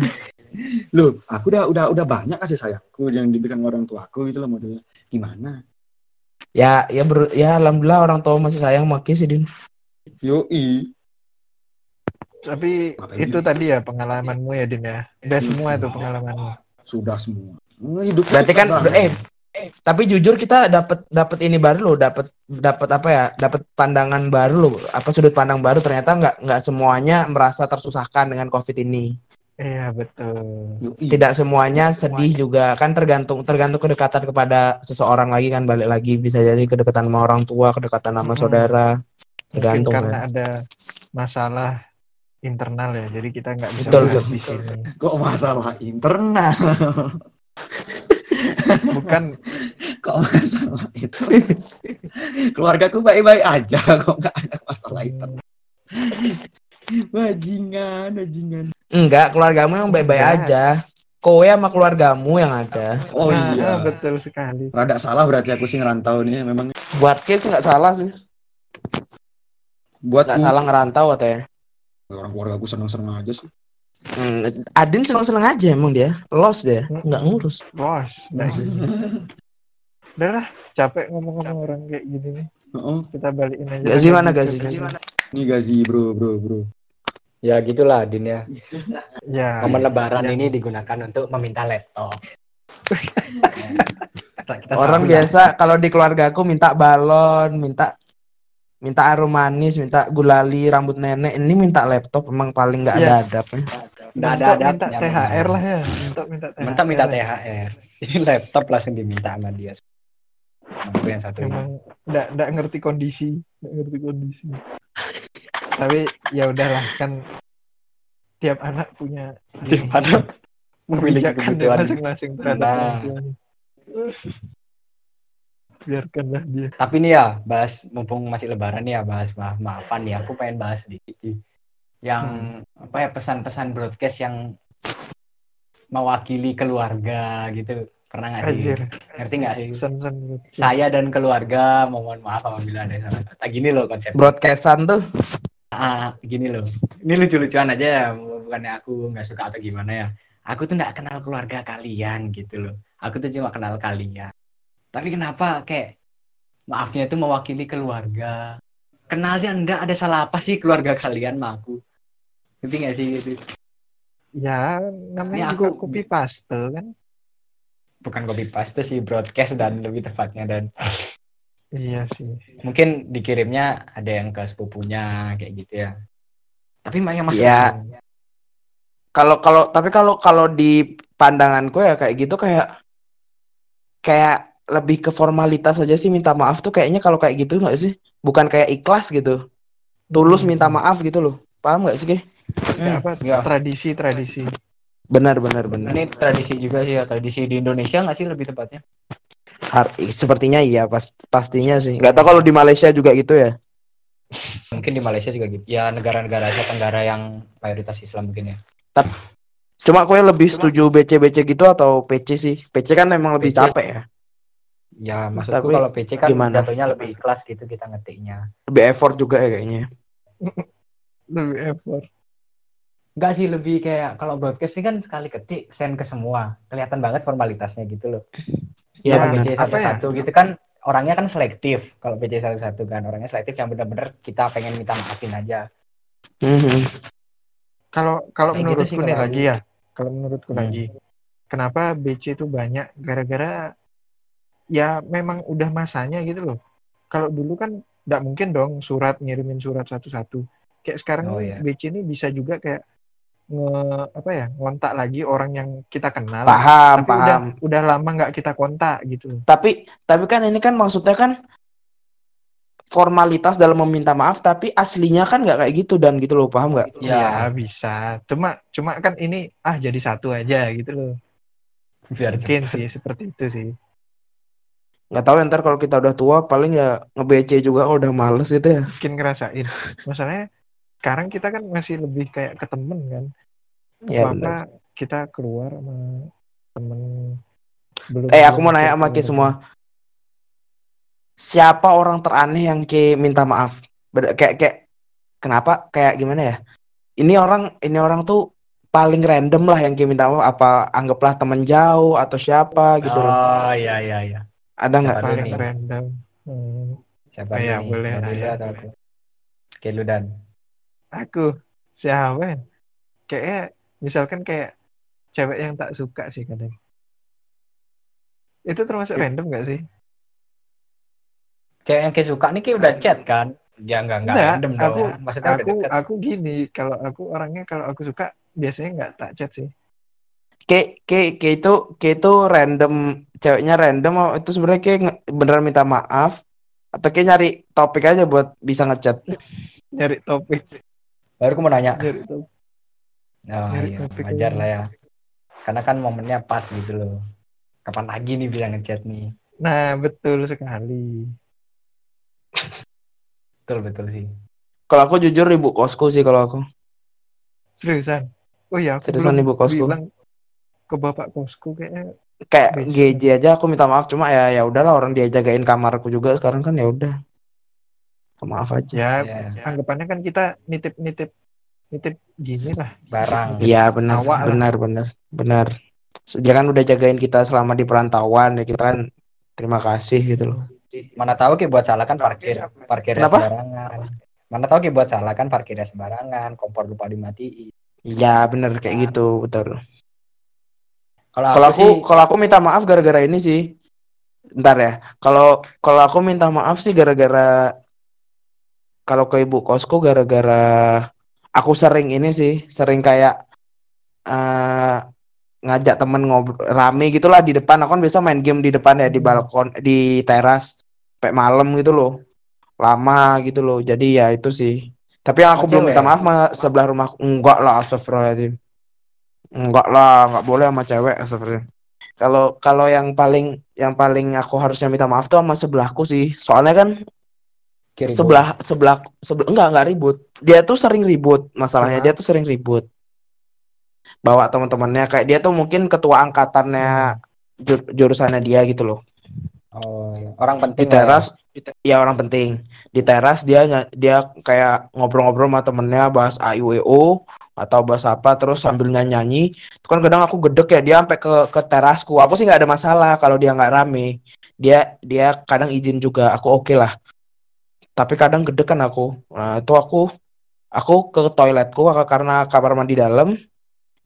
Speaker 5: Loh, aku udah udah udah banyak kasih sayangku yang diberikan orang tuaku gitu loh modelnya. Gimana?
Speaker 3: Ya, ya ber, ya alhamdulillah orang tua masih sayang maki sih, Din.
Speaker 5: Yoi.
Speaker 1: Tapi
Speaker 5: Ngapain
Speaker 1: itu
Speaker 5: gitu?
Speaker 1: tadi ya pengalamanmu ya, Din ya. Udah semua itu pengalamanmu.
Speaker 5: Sudah semua. Hidup
Speaker 3: Berarti kan eh eh, tapi jujur kita dapat dapat ini baru loh, dapat dapat apa ya? Dapat pandangan baru loh, apa sudut pandang baru ternyata nggak nggak semuanya merasa tersusahkan dengan Covid ini.
Speaker 1: Iya, betul.
Speaker 3: Tidak semuanya sedih juga kan tergantung tergantung kedekatan kepada seseorang lagi kan balik lagi bisa jadi kedekatan sama orang tua, kedekatan sama
Speaker 1: Mm-mm.
Speaker 3: saudara.
Speaker 1: Mungkin
Speaker 3: Tergantung
Speaker 1: karena
Speaker 3: kan.
Speaker 1: ada masalah internal ya, jadi kita nggak bisa
Speaker 3: Betul, betul.
Speaker 1: di sini.
Speaker 5: Kok masalah internal? [LAUGHS]
Speaker 1: Bukan
Speaker 5: Kok masalah itu? Keluargaku baik-baik aja kok nggak ada masalah internal. Bajingan, bajingan.
Speaker 3: Enggak, keluargamu yang baik-baik aja. Kowe sama keluargamu yang ada.
Speaker 5: Oh
Speaker 1: Nah,
Speaker 5: iya.
Speaker 1: betul sekali.
Speaker 5: Rada salah berarti aku sih ngerantau nih memang.
Speaker 3: Buat case nggak salah sih.
Speaker 5: buat
Speaker 3: nggak salah ngerantau katanya.
Speaker 5: orang keluarga aku seneng-seneng aja sih
Speaker 3: Hmm, Adin seneng-seneng aja emang dia. Los dia, nggak ngurus.
Speaker 1: nah [LAUGHS] gitu. udah lah capek ngomong-ngomong orang kayak gini nih
Speaker 5: Heeh.
Speaker 1: kita balikin aja
Speaker 3: Gazi mana Gazi?
Speaker 1: Gazi.
Speaker 5: ini gazi bro bro bro
Speaker 2: Ya gitulah Din ya.
Speaker 1: ya [LAUGHS]
Speaker 2: Momen lebaran
Speaker 1: yang-
Speaker 2: ini digunakan untuk meminta laptop. [LAUGHS]
Speaker 3: Orang biasa kalau di keluarga aku minta balon, minta minta arum manis, minta gulali rambut nenek. Ini minta laptop emang paling nggak ada
Speaker 1: Iya.
Speaker 3: adabnya.
Speaker 2: Nggak ada adabnya,
Speaker 1: minta. THR lah ya mentok minta THR
Speaker 2: minta
Speaker 1: ya.
Speaker 2: THR. Ini laptop langsung diminta sama dia. Aku yang satu
Speaker 1: emang nggak nggak ngerti kondisi nggak ngerti kondisi tapi ya udahlah kan tiap anak punya
Speaker 2: Di mana memiliki
Speaker 1: kebijakan
Speaker 2: kebutuhan.
Speaker 1: masing-masing terhadap
Speaker 2: Nah.
Speaker 1: biarkanlah dia
Speaker 2: Tapi nih ya, bahas mumpung masih lebaran nih ya, bahas maaf maafan nih. Aku pengen bahas sedikit Yang apa ya pesan-pesan broadcast yang mewakili keluarga gitu. Pernah nggak sih?
Speaker 1: Anjir,
Speaker 2: Ngerti nggak sih?
Speaker 1: pesan-pesan.
Speaker 2: Saya dan keluarga mohon maaf apabila ada salah kata. Gini loh konsep.
Speaker 3: Broadcastan tuh
Speaker 2: Ah, gini loh. Ini lucu-lucuan aja ya, bukannya aku nggak suka atau gimana ya. Aku tuh nggak kenal keluarga kalian gitu loh. Aku tuh cuma kenal kalian. Tapi kenapa kayak maafnya itu mewakili keluarga. Kenalnya enggak ada salah apa sih keluarga kalian sama aku. Ngerti nggak sih gitu?
Speaker 1: ya namanya
Speaker 2: Ini
Speaker 1: juga
Speaker 2: aku-
Speaker 1: kopi paste kan
Speaker 2: Bukan copy paste sih broadcast dan lebih tepatnya dan
Speaker 1: iya sih
Speaker 2: mungkin dikirimnya ada yang ke sepupunya kayak gitu ya. Tapi yang masuk
Speaker 3: Ya. kalau kalau tapi kalau kalau di pandanganku ya kayak gitu kayak kayak lebih ke formalitas aja sih minta maaf tuh kayaknya kalau kayak gitu nggak sih bukan kayak ikhlas gitu tulus
Speaker 1: Hmm.
Speaker 3: minta maaf gitu loh paham nggak sih Ge?
Speaker 1: Kayak apa
Speaker 2: ya.
Speaker 1: tradisi tradisi
Speaker 3: benar benar benar
Speaker 2: Ini tradisi juga sih ya, tradisi di Indonesia nggak sih lebih tepatnya?
Speaker 3: Har- sepertinya iya pas pastinya sih nggak tahu kalau di Malaysia juga gitu ya [LAUGHS]
Speaker 2: Mungkin di Malaysia juga gitu. Ya negara-negara Asia Tenggara yang mayoritas Islam mungkin ya.
Speaker 3: cuma aku lebih setuju BC BC gitu atau PC sih PC kan emang lebih
Speaker 2: PC.
Speaker 3: capek ya
Speaker 2: Ya maksudku
Speaker 3: Tapi
Speaker 2: kalau PC kan
Speaker 3: gimana?
Speaker 2: jatuhnya lebih ikhlas gitu kita ngetiknya.
Speaker 3: lebih effort juga ya kayaknya [LAUGHS]
Speaker 1: lebih effort
Speaker 2: Enggak sih lebih kayak kalau broadcast ini kan sekali ketik send ke semua. Kelihatan banget formalitasnya gitu loh.
Speaker 3: ya
Speaker 2: Kalau
Speaker 3: benar
Speaker 2: PC
Speaker 1: Apa ya?
Speaker 2: satu-satu gitu kan orangnya kan selektif. Kalau PC satu-satu kan orangnya selektif yang benar-benar kita pengen minta maafin aja.
Speaker 3: Mhm.
Speaker 1: kalau kalau
Speaker 2: Kayak gitu
Speaker 1: menurutku
Speaker 2: sih
Speaker 1: nih
Speaker 2: kalau
Speaker 1: lagi ya kalau menurutku
Speaker 2: Hmm.
Speaker 1: lagi kenapa BC itu banyak gara-gara ya memang udah masanya gitu loh kalau dulu kan nggak mungkin dong surat ngirimin surat satu-satu kayak sekarang
Speaker 2: Oh,
Speaker 1: nih
Speaker 2: iya.
Speaker 1: BC ini bisa juga kayak nge apa ya ngontak lagi orang yang kita kenal.
Speaker 3: Paham
Speaker 1: tapi
Speaker 3: paham.
Speaker 1: udah udah lama nggak kita kontak gitu
Speaker 3: tapi tapi kan ini kan maksudnya kan formalitas dalam meminta maaf tapi aslinya kan nggak kayak gitu dan gitu loh. Paham nggak?
Speaker 1: Ya bisa. Cuma cuma kan ini ah jadi satu aja gitu loh.
Speaker 2: Biar
Speaker 1: mungkin sih seperti itu sih.
Speaker 3: Nggak tahu ya, ntar kalau kita udah tua paling ya nge-BC juga kalau udah males gitu ya.
Speaker 1: Mungkin ngerasain. Masalahnya sekarang kita kan masih lebih kayak ke temen kan?
Speaker 3: Ya
Speaker 1: apa
Speaker 3: benar
Speaker 1: kita keluar sama temen belum
Speaker 3: eh aku mau nanya sama Ki semua. Siapa orang teraneh yang Ki minta maaf? Beda- kayak kayak kenapa? Kayak gimana ya? Ini orang ini orang tuh paling random lah yang Ki minta maaf. Apa anggaplah teman jauh atau siapa gitu
Speaker 2: Oh iya iya iya.
Speaker 3: ada nggak?
Speaker 1: Paling random. Hmm,
Speaker 2: Siapa nih?
Speaker 1: boleh,
Speaker 2: Mau dulu
Speaker 1: ayah,
Speaker 2: atau aku? Oke lu dan.
Speaker 1: Aku siapa ya? kayaknya misalkan kayak cewek yang tak suka sih kadang itu termasuk random gak sih
Speaker 2: Cewek yang kayak suka nih kayak udah chat kan? Ya enggak enggak
Speaker 1: Enggak,
Speaker 2: random dong.
Speaker 1: aku
Speaker 2: Maksudnya
Speaker 1: aku aku gini kalau aku orangnya kalau aku suka biasanya nggak tak chat sih
Speaker 3: Kayak kayak kayak itu kayak itu random ceweknya random oh, itu sebenarnya kayak beneran minta maaf atau kayak nyari topik aja buat bisa ngechat.
Speaker 1: nyari topik
Speaker 2: Baru aku mau nanya. Oh iya,
Speaker 1: topik
Speaker 2: wajar
Speaker 1: aja.
Speaker 2: lah ya. Karena kan momennya pas gitu loh. Kapan lagi nih bisa ngechat nih?
Speaker 1: nah betul sekali
Speaker 2: Betul betul sih.
Speaker 3: Kalau aku jujur ibu kosku sih kalau aku.
Speaker 1: seriusan oh ya aku
Speaker 3: Seriusan,
Speaker 1: belum
Speaker 3: Ibu kosku.
Speaker 1: bilang ke bapak kosku kayaknya
Speaker 3: Kayak
Speaker 1: Basic.
Speaker 3: GJ aja aku minta maaf cuma ya ya udahlah orang dia jagain kamarku juga sekarang kan ya udah. Maaf aja
Speaker 1: Ya,
Speaker 2: Ya,
Speaker 1: anggapannya kan kita nitip-nitip nitip gini lah.
Speaker 2: barang.
Speaker 3: iya benar
Speaker 1: Awak lah.
Speaker 3: benar benar benar dia kan udah jagain kita selama di perantauan ya kita kan terima kasih gitu loh
Speaker 2: Mana tahu ki buat salah kan parkir, parkirnya
Speaker 3: Kenapa?
Speaker 2: sembarangan. Mana tahu ki buat salah kan parkirnya sembarangan, kompor lupa dimatiin.
Speaker 3: iya benar kayak gitu betul
Speaker 2: Kalau
Speaker 3: kalau
Speaker 2: aku,
Speaker 3: aku
Speaker 2: sih,
Speaker 3: kalau aku minta maaf gara-gara ini sih bentar ya kalau kalau aku minta maaf sih gara-gara kalau ke ibu kosku gara-gara aku sering ini sih sering kayak eh ngajak temen ngobrol rame gitulah di depan. Aku kan biasa main game di depan ya di balkon di teras sampai malam gitu loh. Lama gitu loh. Jadi ya itu sih. Tapi yang aku
Speaker 2: Sama
Speaker 3: belum
Speaker 2: cewek?
Speaker 3: minta maaf sama sebelah rumah enggak lah astagfirullahaladzim. Enggak lah enggak boleh sama cewek astagfirullah kalau kalau yang paling yang paling aku harusnya minta maaf tuh sama sebelahku sih. Soalnya kan
Speaker 2: kiri
Speaker 3: sebelah sebelah sebelah enggak enggak ribut. Dia tuh sering ribut masalahnya.
Speaker 1: Hah?
Speaker 3: dia tuh sering ribut. Bawa teman-temannya kayak dia tuh mungkin ketua angkatannya jur- jurusannya dia gitu loh.
Speaker 2: Oh, iya. orang
Speaker 3: di
Speaker 2: penting lah ya.
Speaker 3: teras ya orang penting. Di teras dia dia kayak ngobrol-ngobrol sama temennya bahas AIWO atau bahas apa terus sambil nyanyi itu kan kadang aku gedek ya dia sampai ke ke terasku. Aku sih nggak ada masalah kalau dia nggak rame. Dia dia kadang izin juga aku oke lah tapi kadang gedek kan aku nah itu aku aku ke toiletku karena kamar mandi dalam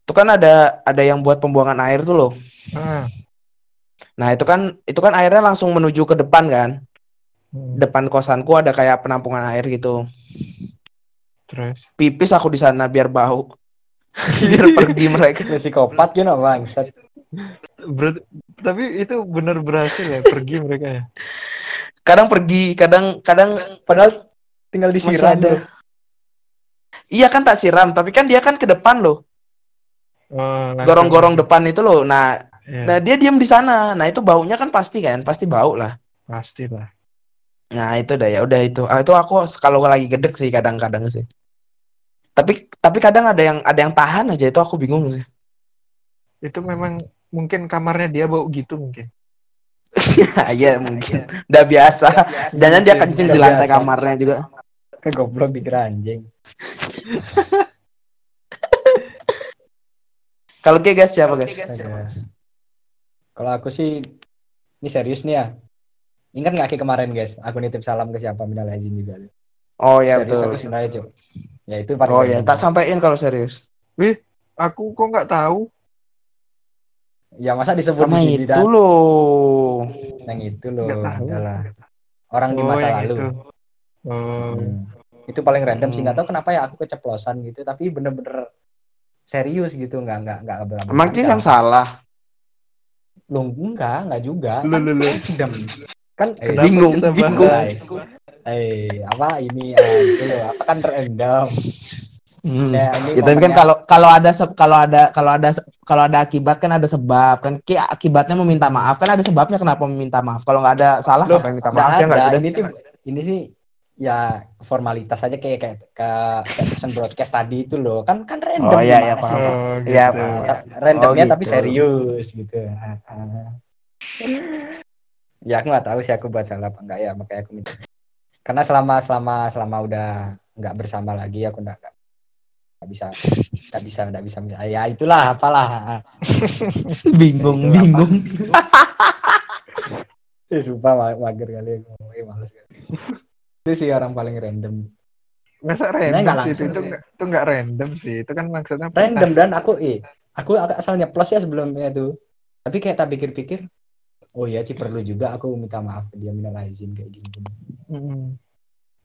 Speaker 3: itu kan ada ada yang buat pembuangan air tuh loh
Speaker 1: Ah,
Speaker 3: nah itu kan itu kan airnya langsung menuju ke depan kan
Speaker 1: hmm,
Speaker 3: depan kosanku ada kayak penampungan air gitu.
Speaker 1: terus
Speaker 3: Pipis aku di sana biar bau. [LAUGHS] biar pergi mereka.
Speaker 2: Psikopat gitu bangsat.
Speaker 1: Ber- tapi itu benar berhasil ya pergi mereka ya. [LAUGHS]
Speaker 3: Kadang pergi, kadang kadang
Speaker 2: Padahal tinggal disiram
Speaker 3: ada. Iya kan tak siram, tapi kan dia kan ke depan loh.
Speaker 1: Oh,
Speaker 3: Gorong-gorong depan itu loh. Nah,
Speaker 1: Ya,
Speaker 3: nah dia diam di sana. Nah, itu baunya kan pasti kan, pasti bau lah.
Speaker 1: pasti lah.
Speaker 3: Nah, itu dah ya udah itu. Ah, itu aku kalau lagi gedek sih kadang-kadang sih. Tapi tapi kadang ada yang ada yang tahan aja itu aku bingung sih.
Speaker 1: Itu memang mungkin kamarnya dia bau gitu mungkin. [LAUGHS]
Speaker 3: Iya mungkin. Udah biasa. Jangan dia kencing di lantai
Speaker 2: biasa.
Speaker 3: kamarnya juga. [LAUGHS]
Speaker 2: Goblok dikira anjing. [LAUGHS]
Speaker 3: Kalau kayak guys siapa guys?
Speaker 2: Kalau aku sih ini serius nih ya. Ingat nggak kayak kemarin guys? Aku nitip salam ke siapa minal izin juga.
Speaker 3: Oh ya
Speaker 2: serius
Speaker 3: betul.
Speaker 2: Ya itu paling
Speaker 3: Oh ya,
Speaker 2: penting.
Speaker 3: tak sampaikan kalau serius.
Speaker 1: Aku kok nggak tahu.
Speaker 2: Ya masa disebut
Speaker 3: Sama
Speaker 2: di sini
Speaker 3: itu loh.
Speaker 2: Yang itu loh. Adalah orang di
Speaker 1: Oh,
Speaker 2: masa lalu.
Speaker 1: itu. Oh,
Speaker 2: Hmm. Itu paling random sih
Speaker 3: Hmm.
Speaker 2: nggak tahu kenapa ya aku keceplosan gitu tapi bener-bener serius gitu nggak nggak nggak berapa
Speaker 3: Emang dia yang salah.
Speaker 2: Lu enggak, enggak juga.
Speaker 1: Lu,
Speaker 2: Kan
Speaker 1: lu, lu. [LAUGHS]
Speaker 2: random. Kan eh,
Speaker 3: bingung, bingung.
Speaker 2: Eh, apa ini itu loh, apa kan random.
Speaker 3: Hmm.
Speaker 2: Ya, ini
Speaker 3: Ya, tapi kan kalau kalau ada kalau ada kalau ada kalau ada akibat kan ada sebab kan kayak akibatnya meminta maaf kan ada sebabnya kenapa meminta maaf kalau nggak ada salah
Speaker 2: Loh,
Speaker 3: apa yang minta maaf ya nggak
Speaker 2: ada.
Speaker 3: sih?
Speaker 2: Ini tuh ini sih ya formalitas aja kayak kayak ke pesan broadcast tadi itu loh. Kan kan random
Speaker 3: Oh, iya, iya,
Speaker 2: sih?
Speaker 1: Oh, gitu.
Speaker 3: Iya,
Speaker 2: Nah,
Speaker 3: paham.
Speaker 2: ta- randomnya
Speaker 3: Oh,
Speaker 2: tapi
Speaker 3: gitu.
Speaker 2: serius gitu. [LAUGHS] Ya aku nggak tahu sih aku buat salah apa enggak ya makanya aku minta. Karena selama selama selama udah nggak bersama lagi aku nggak nggak bisa nggak bisa nggak bisa ya itulah apalah. [LAUGHS]
Speaker 3: Bingung
Speaker 2: Itu apa?
Speaker 3: bingung [LAUGHS]
Speaker 2: Eh, sumpah ma- mager kali aku ngomongnya males kali. itu sih orang paling random.
Speaker 1: Masa random
Speaker 2: nggak
Speaker 1: sih? Itu
Speaker 2: langsung
Speaker 1: itu nggak itu nggak random sih. Itu kan maksudnya
Speaker 2: random dan aku eh aku asal nyeplos ya sebelumnya tuh. Tapi kayak tak pikir-pikir oh iya sih perlu juga aku minta maaf ke dia minal izin kayak gini gini.
Speaker 1: Mm-mm.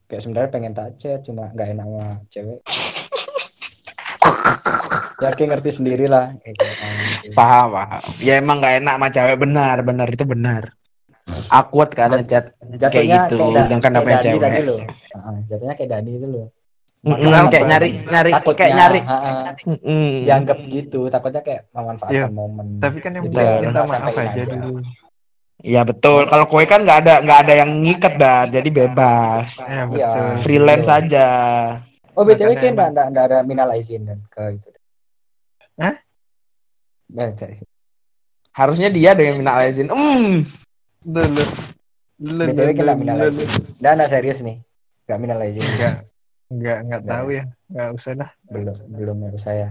Speaker 2: kayak sebenarnya pengen tak chat cuma nggak enak sama cewek ya kayak ngerti sendiri lah kayak gitu.
Speaker 3: paham paham ya emang nggak enak sama cewek benar benar itu benar awkward kan ngechat
Speaker 2: jatuhnya
Speaker 3: gitu,
Speaker 2: Da-
Speaker 3: sedangkan namanya cewek.
Speaker 2: jatuhnya kayak Dani itu loh Makanya
Speaker 3: kayak
Speaker 2: apa?
Speaker 3: nyari nyari
Speaker 2: takutnya
Speaker 3: kayak nyari
Speaker 2: dianggap gitu takutnya kayak memanfaatkan
Speaker 1: Iya.
Speaker 2: momen
Speaker 1: tapi kan yang penting
Speaker 2: udah
Speaker 1: maaf
Speaker 2: sampein
Speaker 1: aja
Speaker 2: aja.
Speaker 1: dulu
Speaker 3: Iya betul. Kalau kue kan nggak ada nggak ada yang ngikat dah, jadi bebas.
Speaker 1: ya
Speaker 2: Iya.
Speaker 1: betul
Speaker 3: Freelance
Speaker 2: Iya.
Speaker 3: aja.
Speaker 2: oh btw kayak
Speaker 1: emang-
Speaker 2: nggak nggak ada minal izin dan ke itu
Speaker 1: Hah?
Speaker 2: Nah, cari-
Speaker 3: Harusnya dia ada yang minta izin. Hmm.
Speaker 1: dulu dulu
Speaker 2: BTW kita minal izin. Dan nah, serius nih. Nggak minal aizin.
Speaker 1: Enggak, enggak, enggak
Speaker 2: Nggak
Speaker 1: tahu ya. Enggak usah dah.
Speaker 2: Belum, belum ya saya.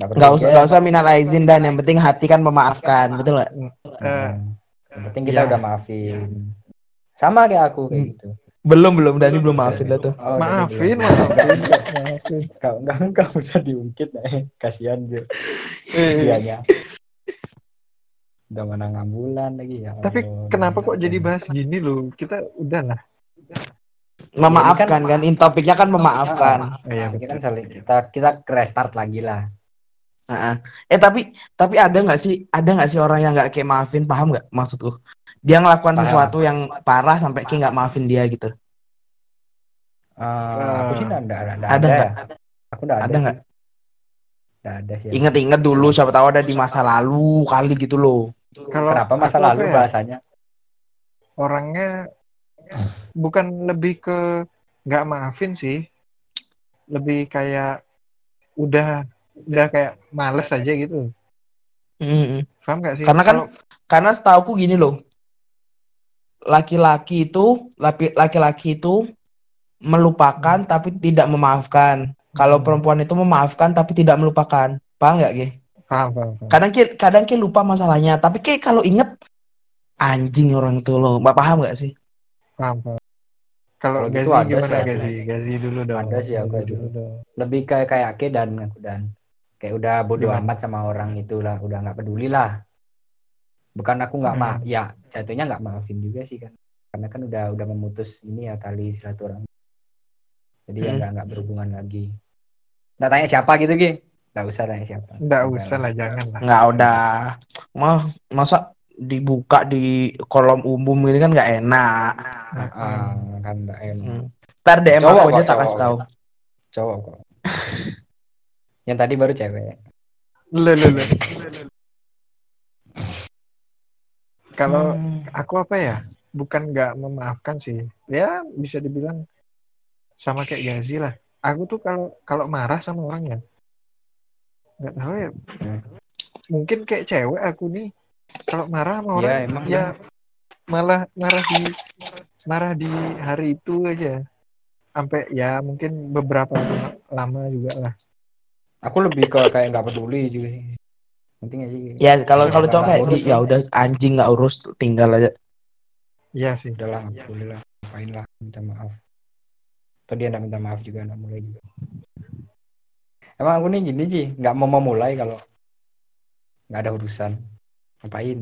Speaker 2: Nggak
Speaker 3: usah nggak usah minal aizin dan yang penting hati kan memaafkan, betul nggak?
Speaker 1: Eh,
Speaker 2: Hmm. Yang penting kita
Speaker 1: iya.
Speaker 2: udah maafin. Sama kayak aku kayak
Speaker 3: Hmm.
Speaker 2: gitu.
Speaker 3: Belum belum Dani belum maafin lah tuh.
Speaker 2: Oh,
Speaker 1: maafin, maafin, maafin. [LAUGHS]
Speaker 2: Kau enggak enggak usah diungkit eh. Kasihan Jo. Dianya. Udah mana ngambulan lagi ya.
Speaker 1: Tapi
Speaker 2: Allah.
Speaker 1: kenapa kok jadi bahas gini loh? Kita udah lah.
Speaker 3: Memaafkan kan, in topiknya kan memaafkan.
Speaker 1: Oh, iya,
Speaker 2: Ini kan saling kita kita restart lagi lah.
Speaker 3: Heeh. Eh tapi tapi ada nggak sih ada nggak sih orang yang nggak kayak maafin paham nggak maksudku? Dia ngelakuan
Speaker 2: Paham.
Speaker 3: sesuatu yang parah sampai kayak nggak maafin dia gitu.
Speaker 2: Eh, aku sih enggak enggak enggak
Speaker 3: Ada
Speaker 2: ada.
Speaker 3: nggak?
Speaker 2: ya. Aku enggak ada.
Speaker 3: Ada nggak?
Speaker 2: Enggak ada sih.
Speaker 3: Ingat-ingat dulu siapa tahu ada di masa lalu kali gitu loh.
Speaker 1: Kalau
Speaker 2: Kenapa masa lalu
Speaker 1: ya,
Speaker 2: bahasanya?
Speaker 1: orangnya bukan lebih ke nggak maafin sih. Lebih kayak udah udah kayak males aja gitu.
Speaker 3: Mm-mm.
Speaker 1: Paham nggak sih?
Speaker 3: Karena kan
Speaker 1: Kalau-
Speaker 3: karena setauku gini loh. Laki-laki itu laki- laki-laki itu melupakan tapi tidak memaafkan. Kalau
Speaker 1: Hmm.
Speaker 3: perempuan itu memaafkan tapi tidak melupakan. Paham nggak, Ge?
Speaker 1: paham, paham, paham.
Speaker 3: Kadang ki kadang ki lupa masalahnya, tapi kayak kalau inget anjing orang itu loh. Mbak paham nggak sih?
Speaker 1: paham, paham. Kalau Gazi
Speaker 2: gitu ada
Speaker 1: gimana
Speaker 2: sih.
Speaker 1: Gazi? Gazi dulu dong.
Speaker 2: Ada sih aku dulu.
Speaker 1: dulu dong.
Speaker 2: Lebih kayak kayak Ake dan aku dan kayak udah bodo
Speaker 1: Gimana?
Speaker 2: amat sama orang itu lah, udah nggak peduli lah. Bukan aku nggak
Speaker 1: Hmm.
Speaker 2: maaf, ya jatuhnya nggak maafin juga sih kan. Karena kan udah udah memutus ini ya tali silaturahmi. Jadi ya
Speaker 3: Hmm.
Speaker 2: nggak nggak berhubungan lagi. Nggak tanya siapa gitu Ki? Nggak usah tanya siapa.
Speaker 1: Nggak usah lah, jangan lah.
Speaker 3: Nggak udah. Mal masa dibuka di kolom umum ini kan nggak enak.
Speaker 2: Ah, kan nggak enak.
Speaker 3: Hmm. Ntar DM
Speaker 2: Cowok
Speaker 3: aku
Speaker 2: kok,
Speaker 3: aja tak kasih tahu.
Speaker 2: Cowok kok. [LAUGHS] Yang tadi baru cewek.
Speaker 1: Le, le, le. Kalau
Speaker 3: Hmm.
Speaker 1: aku apa ya? Bukan nggak memaafkan sih. Ya bisa dibilang sama kayak Gazi lah. Aku tuh kalau kalau marah sama orang ya nggak tahu ya.
Speaker 2: Hmm.
Speaker 1: Mungkin kayak cewek aku nih kalau marah sama orang
Speaker 2: Ya, emang
Speaker 1: ya malah marah di marah di hari itu aja. Sampai ya mungkin beberapa lama, juga lah.
Speaker 2: Aku lebih ke kayak nggak peduli juga sih. Penting gak sih?
Speaker 3: Ya kalau kalau cowok kayak di, ya udah anjing nggak urus tinggal aja.
Speaker 1: Iya sih.
Speaker 2: udahlah nggak peduli lah ngapain lah minta maaf atau dia nggak minta maaf juga nggak mulai juga emang aku nih gini sih nggak mau memulai kalau nggak ada urusan ngapain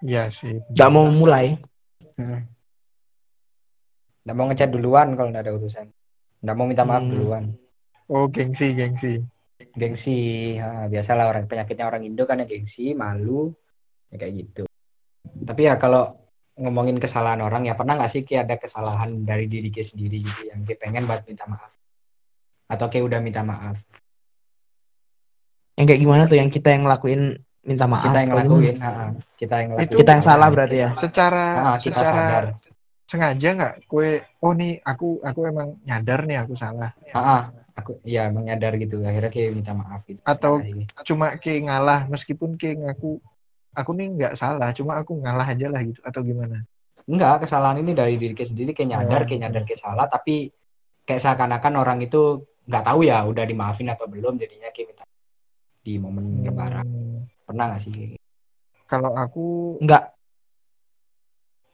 Speaker 1: Iya sih.
Speaker 3: Nggak mau mulai.
Speaker 2: Hmm. nggak mau ngechat duluan kalau nggak ada urusan nggak mau minta maaf
Speaker 3: Hmm.
Speaker 2: duluan
Speaker 1: Oh gengsi gengsi.
Speaker 2: Gengsi ha, biasalah orang penyakitnya orang Indo kan ya gengsi malu ya kayak gitu tapi ya kalau ngomongin kesalahan orang ya pernah nggak sih kayak ada kesalahan dari diri kita sendiri gitu yang kita pengen buat minta maaf atau kayak udah minta maaf
Speaker 3: Yang kayak gimana tuh yang kita yang ngelakuin minta maaf.
Speaker 2: kita yang ngelakuin ha, ha. kita yang ngelakuin
Speaker 3: Kita yang salah berarti ya.
Speaker 1: Secara
Speaker 2: Ah, kita
Speaker 1: secara
Speaker 2: sadar
Speaker 1: sengaja nggak kue oh nih aku aku emang nyadar nih aku salah
Speaker 2: Ah, ah. Aku ya menyadar gitu akhirnya kayak minta maaf gitu
Speaker 1: Atau-
Speaker 2: Kayak gitu.
Speaker 1: cuma kayak ngalah meskipun kayak ngaku aku nih nggak salah cuma aku ngalah aja lah gitu atau gimana
Speaker 2: enggak kesalahan ini dari diri kita sendiri kayak nyadar
Speaker 1: Oh.
Speaker 2: kayak nyadar kayak salah tapi kayak seakan-akan orang itu nggak tahu ya udah dimaafin atau belum jadinya kayak minta di momen lebaran
Speaker 1: Hmm,
Speaker 2: pernah nggak sih kayak gitu?
Speaker 1: kalau aku
Speaker 3: Enggak.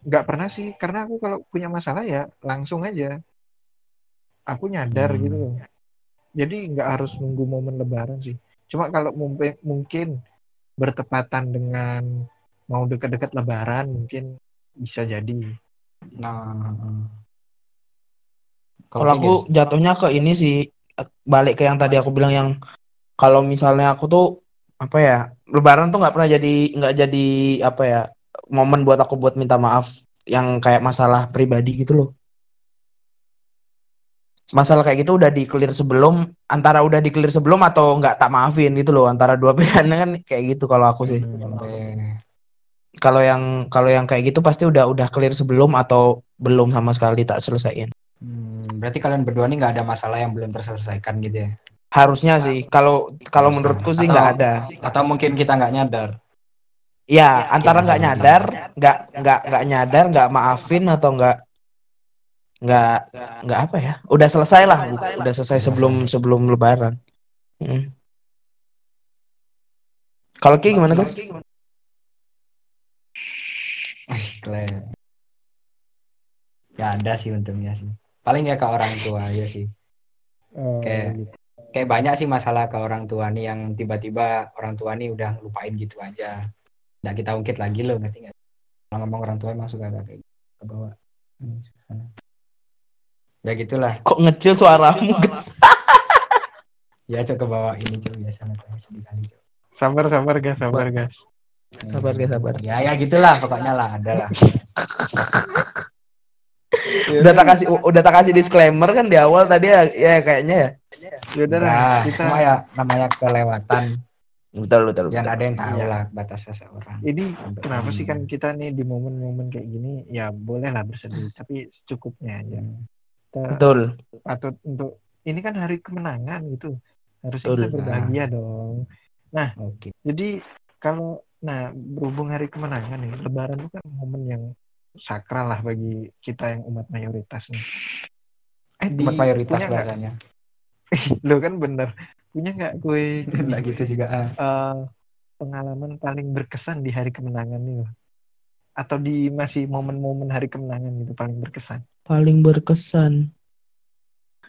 Speaker 1: nggak pernah sih karena aku kalau punya masalah ya langsung aja aku nyadar
Speaker 2: Hmm.
Speaker 1: gitu loh jadi nggak harus nunggu momen lebaran sih. Cuma kalau mumpe- mungkin bertepatan dengan mau deket-deket lebaran mungkin bisa jadi.
Speaker 2: Nah
Speaker 3: Kalau aku jatuhnya ke ini sih balik ke yang tadi aku bilang yang kalau misalnya aku tuh apa ya Lebaran tuh nggak pernah jadi nggak jadi apa ya momen buat aku buat minta maaf yang kayak masalah pribadi gitu loh. Masalah kayak gitu udah di clear sebelum antara udah di clear sebelum atau nggak tak maafin gitu loh antara dua [LAUGHS] pilihannya kan kayak gitu kalau aku sih.
Speaker 2: Hmm,
Speaker 3: Kalau yang kalau yang kayak gitu pasti udah udah clear sebelum atau belum sama sekali tak selesaiin.
Speaker 2: Hmm, berarti kalian berdua nih nggak ada masalah yang belum terselesaikan gitu ya
Speaker 3: Harusnya sih kalau kalau menurutku sih nggak ada.
Speaker 2: atau mungkin kita nggak nyadar
Speaker 3: Ya, antara
Speaker 2: Iya,
Speaker 3: nggak nyadar, nggak nggak nggak nyadar, nggak maafin atau nggak nggak nggak apa ya udah selesai lah Bu. udah selesai sebelum sebelum lebaran Mm. kalau Ki gimana guys
Speaker 2: Kle- Ya ada sih untungnya sih. Paling ya ke orang tua ya sih.
Speaker 1: Oh,
Speaker 2: Kayak-
Speaker 1: gitu.
Speaker 2: Kayak banyak sih masalah ke orang tua nih yang tiba-tiba orang tua nih udah lupain gitu aja. Nggak kita ungkit lagi loh, ngerti nggak? Kalau ngomong orang tua emang suka kayak gitu. Ke bawah. Hmm, susah. Ya gitulah.
Speaker 3: kok ngecil suaramu guys [LAUGHS]
Speaker 2: Ya coba ke bawah ini cuy biasa lah sedih kali cuy.
Speaker 1: Sabar sabar guys, sabar guys.
Speaker 3: sabar guys sabar
Speaker 2: Ya ya gitulah pokoknya lah ada lah. [LAUGHS]
Speaker 3: udah tak kasih udah tak kasih disclaimer kan di awal tadi ya, ya kayaknya ya
Speaker 1: Yaudah lah,
Speaker 2: Nah,
Speaker 1: kita
Speaker 2: cuma ya namanya kelewatan.
Speaker 3: betul betul,
Speaker 2: Yang
Speaker 3: betul.
Speaker 2: ada yang tahu lah batas seseorang.
Speaker 1: ini
Speaker 2: Sampai
Speaker 1: kenapa sih kan kita nih di momen-momen kayak gini ya boleh lah bersedih tapi secukupnya aja. Kita
Speaker 3: betul
Speaker 1: patut untuk ini kan hari kemenangan gitu. Harusnya
Speaker 3: Betul.
Speaker 1: kita berbahagia dong.
Speaker 2: Oke.
Speaker 1: Jadi kalau nah berhubung hari kemenangan nih, Lebaran itu kan momen yang sakral lah bagi kita yang umat mayoritas nih. Eh, di-
Speaker 2: Umat mayoritas
Speaker 1: nggak-
Speaker 2: bahasanya. [LAUGHS]
Speaker 1: Lo kan bener. Punya nggak gue
Speaker 2: Enggak [LAUGHS] gitu juga. ah.
Speaker 1: eh, pengalaman paling berkesan di hari kemenangan nih? loh? Atau di masih momen-momen hari kemenangan gitu paling berkesan?
Speaker 3: Paling berkesan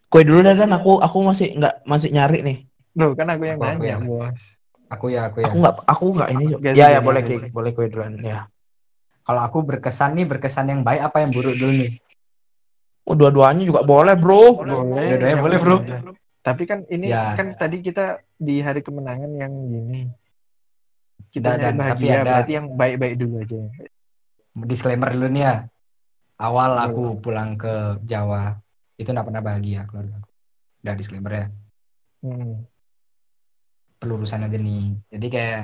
Speaker 3: kue dulu dah dan aku aku masih nggak masih nyari nih
Speaker 1: Loh, kan aku yang
Speaker 2: Aku- aku
Speaker 1: nanya,
Speaker 2: yang-
Speaker 1: bos.
Speaker 2: Aku ya, aku ya.
Speaker 3: aku nggak aku nggak ini.
Speaker 1: Ganti,
Speaker 3: ya ya boleh. Ki. boleh kue duluan ya
Speaker 2: Kalau aku berkesan nih, berkesan yang baik apa yang buruk dulu nih?
Speaker 3: oh dua-duanya juga boleh bro
Speaker 1: Boleh.
Speaker 2: Dua-duanya
Speaker 1: yang
Speaker 2: boleh, bro.
Speaker 1: mana? Tapi kan ini
Speaker 2: Ya.
Speaker 1: kan tadi kita di hari kemenangan yang gini. Kita
Speaker 2: Dan-
Speaker 1: nyari
Speaker 2: dan- tapi
Speaker 1: bahagia,
Speaker 2: ada-
Speaker 1: berarti yang baik-baik dulu aja.
Speaker 2: Disclaimer dulu nih ya. Awal aku pulang ke Jawa, itu nggak pernah bahagia keluarga aku. Udah disclaimer ya.
Speaker 1: Hmm.
Speaker 2: Pelurusan aja nih. Jadi kayak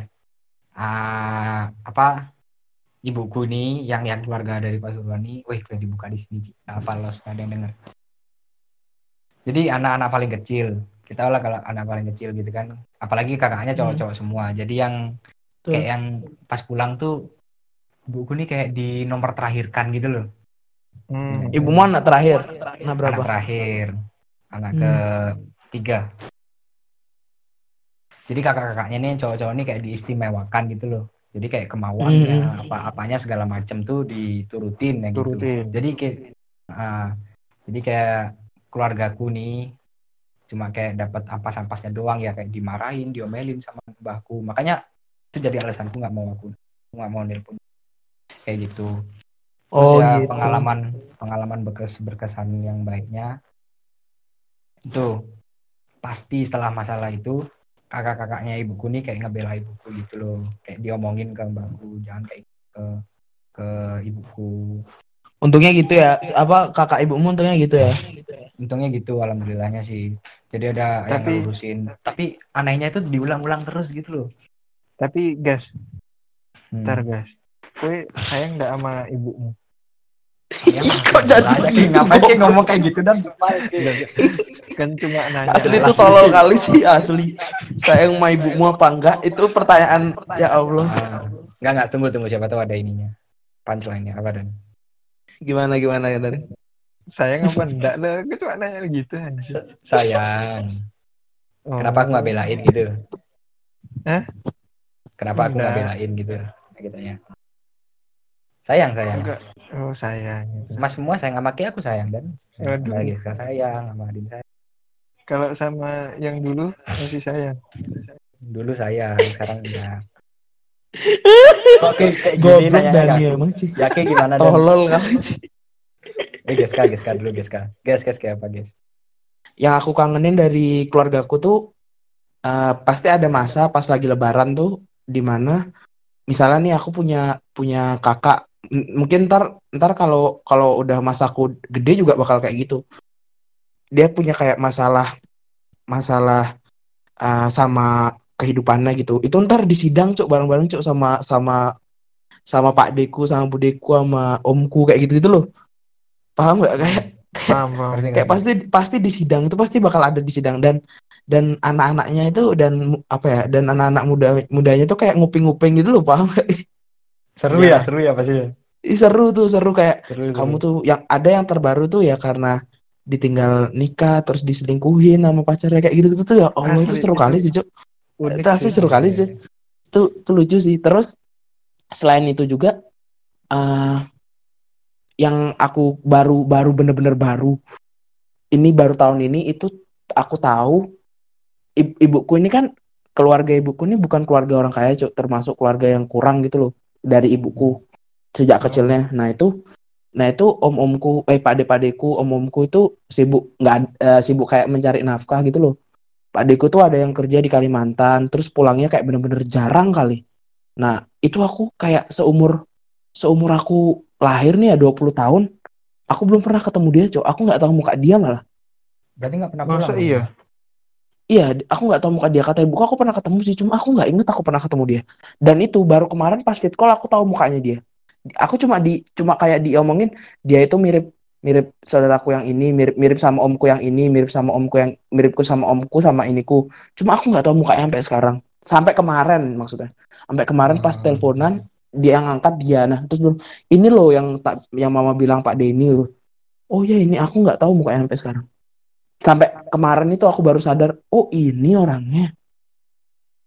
Speaker 2: ah apa ibuku nih yang yang keluarga dari Pasuruan nih, wih kalian dibuka di sini, apa los ada yang denger. Jadi anak-anak paling kecil, kita lah kalau anak paling kecil gitu kan, apalagi kakaknya cowok-cowok semua. Jadi yang
Speaker 3: Tuh.
Speaker 2: kayak yang pas pulang tuh ibuku nih kayak di nomor terakhirkan gitu loh.
Speaker 1: Hmm.
Speaker 3: ibu anak terakhir anak
Speaker 2: Anak
Speaker 3: berapa
Speaker 2: terakhir, anak
Speaker 3: Hmm.
Speaker 2: ke tiga. Jadi kakak-kakaknya nih cowok-cowok nih kayak diistimewakan gitu loh. Jadi kayak kemauannya,
Speaker 3: Hmm.
Speaker 2: apa-apanya segala macem tuh diturutin ya gitu.
Speaker 1: Turutin.
Speaker 2: Jadi kayak, ah, jadi kayak keluargaku nih cuma kayak dapat ampas-ampasnya doang ya kayak dimarahin, diomelin sama mbahku. Makanya itu jadi alasanku nggak mau aku aku nggak mau nelpon kayak gitu. Terus
Speaker 3: oh
Speaker 2: ya
Speaker 3: gitu.
Speaker 2: pengalaman pengalaman berkes berkesan yang baiknya. Itu pasti setelah masalah itu kakak-kakaknya ibuku nih kayak ngebela ibuku gitu loh. Kayak diomongin ke mbakku jangan kayak ke ke ibuku.
Speaker 3: Untungnya gitu ya. Apa kakak ibumu untungnya gitu ya?
Speaker 2: Untungnya gitu alhamdulillahnya sih. Jadi ada yang
Speaker 1: Tapi-
Speaker 2: ngurusin. Tapi anehnya itu diulang-ulang terus gitu loh.
Speaker 1: Tapi gas,
Speaker 2: Hmm.
Speaker 1: ntar gas. Kue sayang nggak sama ibumu?
Speaker 2: Ya,
Speaker 3: Kok jadi
Speaker 2: Ki.
Speaker 3: gitu,
Speaker 2: ngapain sih ngomong kayak gitu dan
Speaker 1: Kan cuma nanya.
Speaker 3: asli itu tolol kali sih asli sayang sama ibumu apa enggak itu pertanyaan ya Allah
Speaker 2: Ah, Enggak, enggak, tunggu, tunggu. Siapa tahu ada ininya. Punchline-nya, apa dan?
Speaker 3: gimana gimana ya tadi
Speaker 1: Sayang apa enggak? Lah, aku cuma nanya gitu.
Speaker 2: Sayang.
Speaker 1: Oh.
Speaker 2: Kenapa aku nggak belain gitu?
Speaker 1: Hah?
Speaker 2: Kenapa aku nggak
Speaker 1: Enggak.
Speaker 2: belain gitu? Gitu ya. Sayang, sayang.
Speaker 1: Enggak. Oh, sayang.
Speaker 2: Mas semua sayang sama Ki, aku sayang. Dan
Speaker 1: Aduh.
Speaker 2: sama Giska sayang, sama Adin sayang.
Speaker 1: Kalau sama yang dulu masih sayang.
Speaker 2: Dulu sayang, sekarang enggak. [LAUGHS] Kok kayak kayak gini nanya
Speaker 3: Dani
Speaker 2: enggak?
Speaker 3: emang sih
Speaker 2: Ya, Ki gimana, Dan?
Speaker 3: tolol kali sih
Speaker 2: Eh, Giska, Giska dulu, Giska. Ges, Ges, kayak apa, Ges?
Speaker 3: yang aku kangenin dari keluargaku tuh eh, pasti ada masa pas lagi lebaran tuh di mana misalnya nih aku punya punya kakak mungkin ntar ntar kalau kalau udah masaku gede juga bakal kayak gitu. Dia punya kayak masalah masalah eh, sama kehidupannya gitu. Itu ntar di sidang cuk bareng-bareng cuk sama sama sama pak deku sama budeku sama omku kayak gitu gitu loh. Paham gak kayak
Speaker 1: Paham, paham.
Speaker 3: Kayak pasti pasti di sidang itu pasti bakal ada di sidang. Dan dan anak-anaknya itu dan apa ya dan anak-anak muda mudanya tuh kayak nguping-nguping gitu loh paham gak?
Speaker 2: Seru
Speaker 1: Iya.
Speaker 2: ya, seru ya pasti.
Speaker 3: Ih, seru tuh seru kayak
Speaker 2: Seru,
Speaker 3: kamu
Speaker 2: seru.
Speaker 3: tuh yang ada yang terbaru tuh ya karena ditinggal nikah terus diselingkuhin sama pacarnya kayak gitu gitu tuh ya. Allah itu
Speaker 1: Asli,
Speaker 3: seru
Speaker 1: itu
Speaker 3: kali sih cuk. itu asli seru kali sih. Itu itu lucu sih. Terus selain itu juga eh yang aku baru baru bener-bener baru ini baru tahun ini itu aku tahu ib- ibuku ini kan keluarga ibuku ini bukan keluarga orang kaya cuk. Termasuk keluarga yang kurang gitu loh dari ibuku sejak kecilnya. Nah itu nah itu om omku eh pade padeku om omku itu sibuk nggak eh, sibuk kayak mencari nafkah gitu loh. Padeku tuh ada yang kerja di Kalimantan terus pulangnya kayak bener-bener jarang kali. Nah itu aku kayak seumur seumur aku lahir nih ya 20 tahun aku belum pernah ketemu dia cok. Aku nggak tahu muka dia malah.
Speaker 2: Berarti nggak pernah
Speaker 1: Masa
Speaker 2: pulang.
Speaker 1: iya?
Speaker 3: Iya, aku nggak tahu muka dia. Kata ibuku aku pernah ketemu sih, cuma aku nggak inget aku pernah ketemu dia. Dan itu baru kemarin pas fit call aku tahu mukanya dia. Aku cuma di cuma kayak diomongin dia itu mirip mirip saudaraku yang ini, mirip mirip sama omku yang ini, mirip sama omku yang miripku sama omku sama iniku. Cuma aku nggak tahu mukanya sampai sekarang. Sampai kemarin maksudnya. Sampai kemarin pas
Speaker 2: Hmm.
Speaker 3: teleponan dia yang angkat dia nah terus bilang ini loh yang tak yang mama bilang Pak Denny loh. Oh ya ini aku nggak tahu mukanya sampai sekarang sampai kemarin itu aku baru sadar oh ini orangnya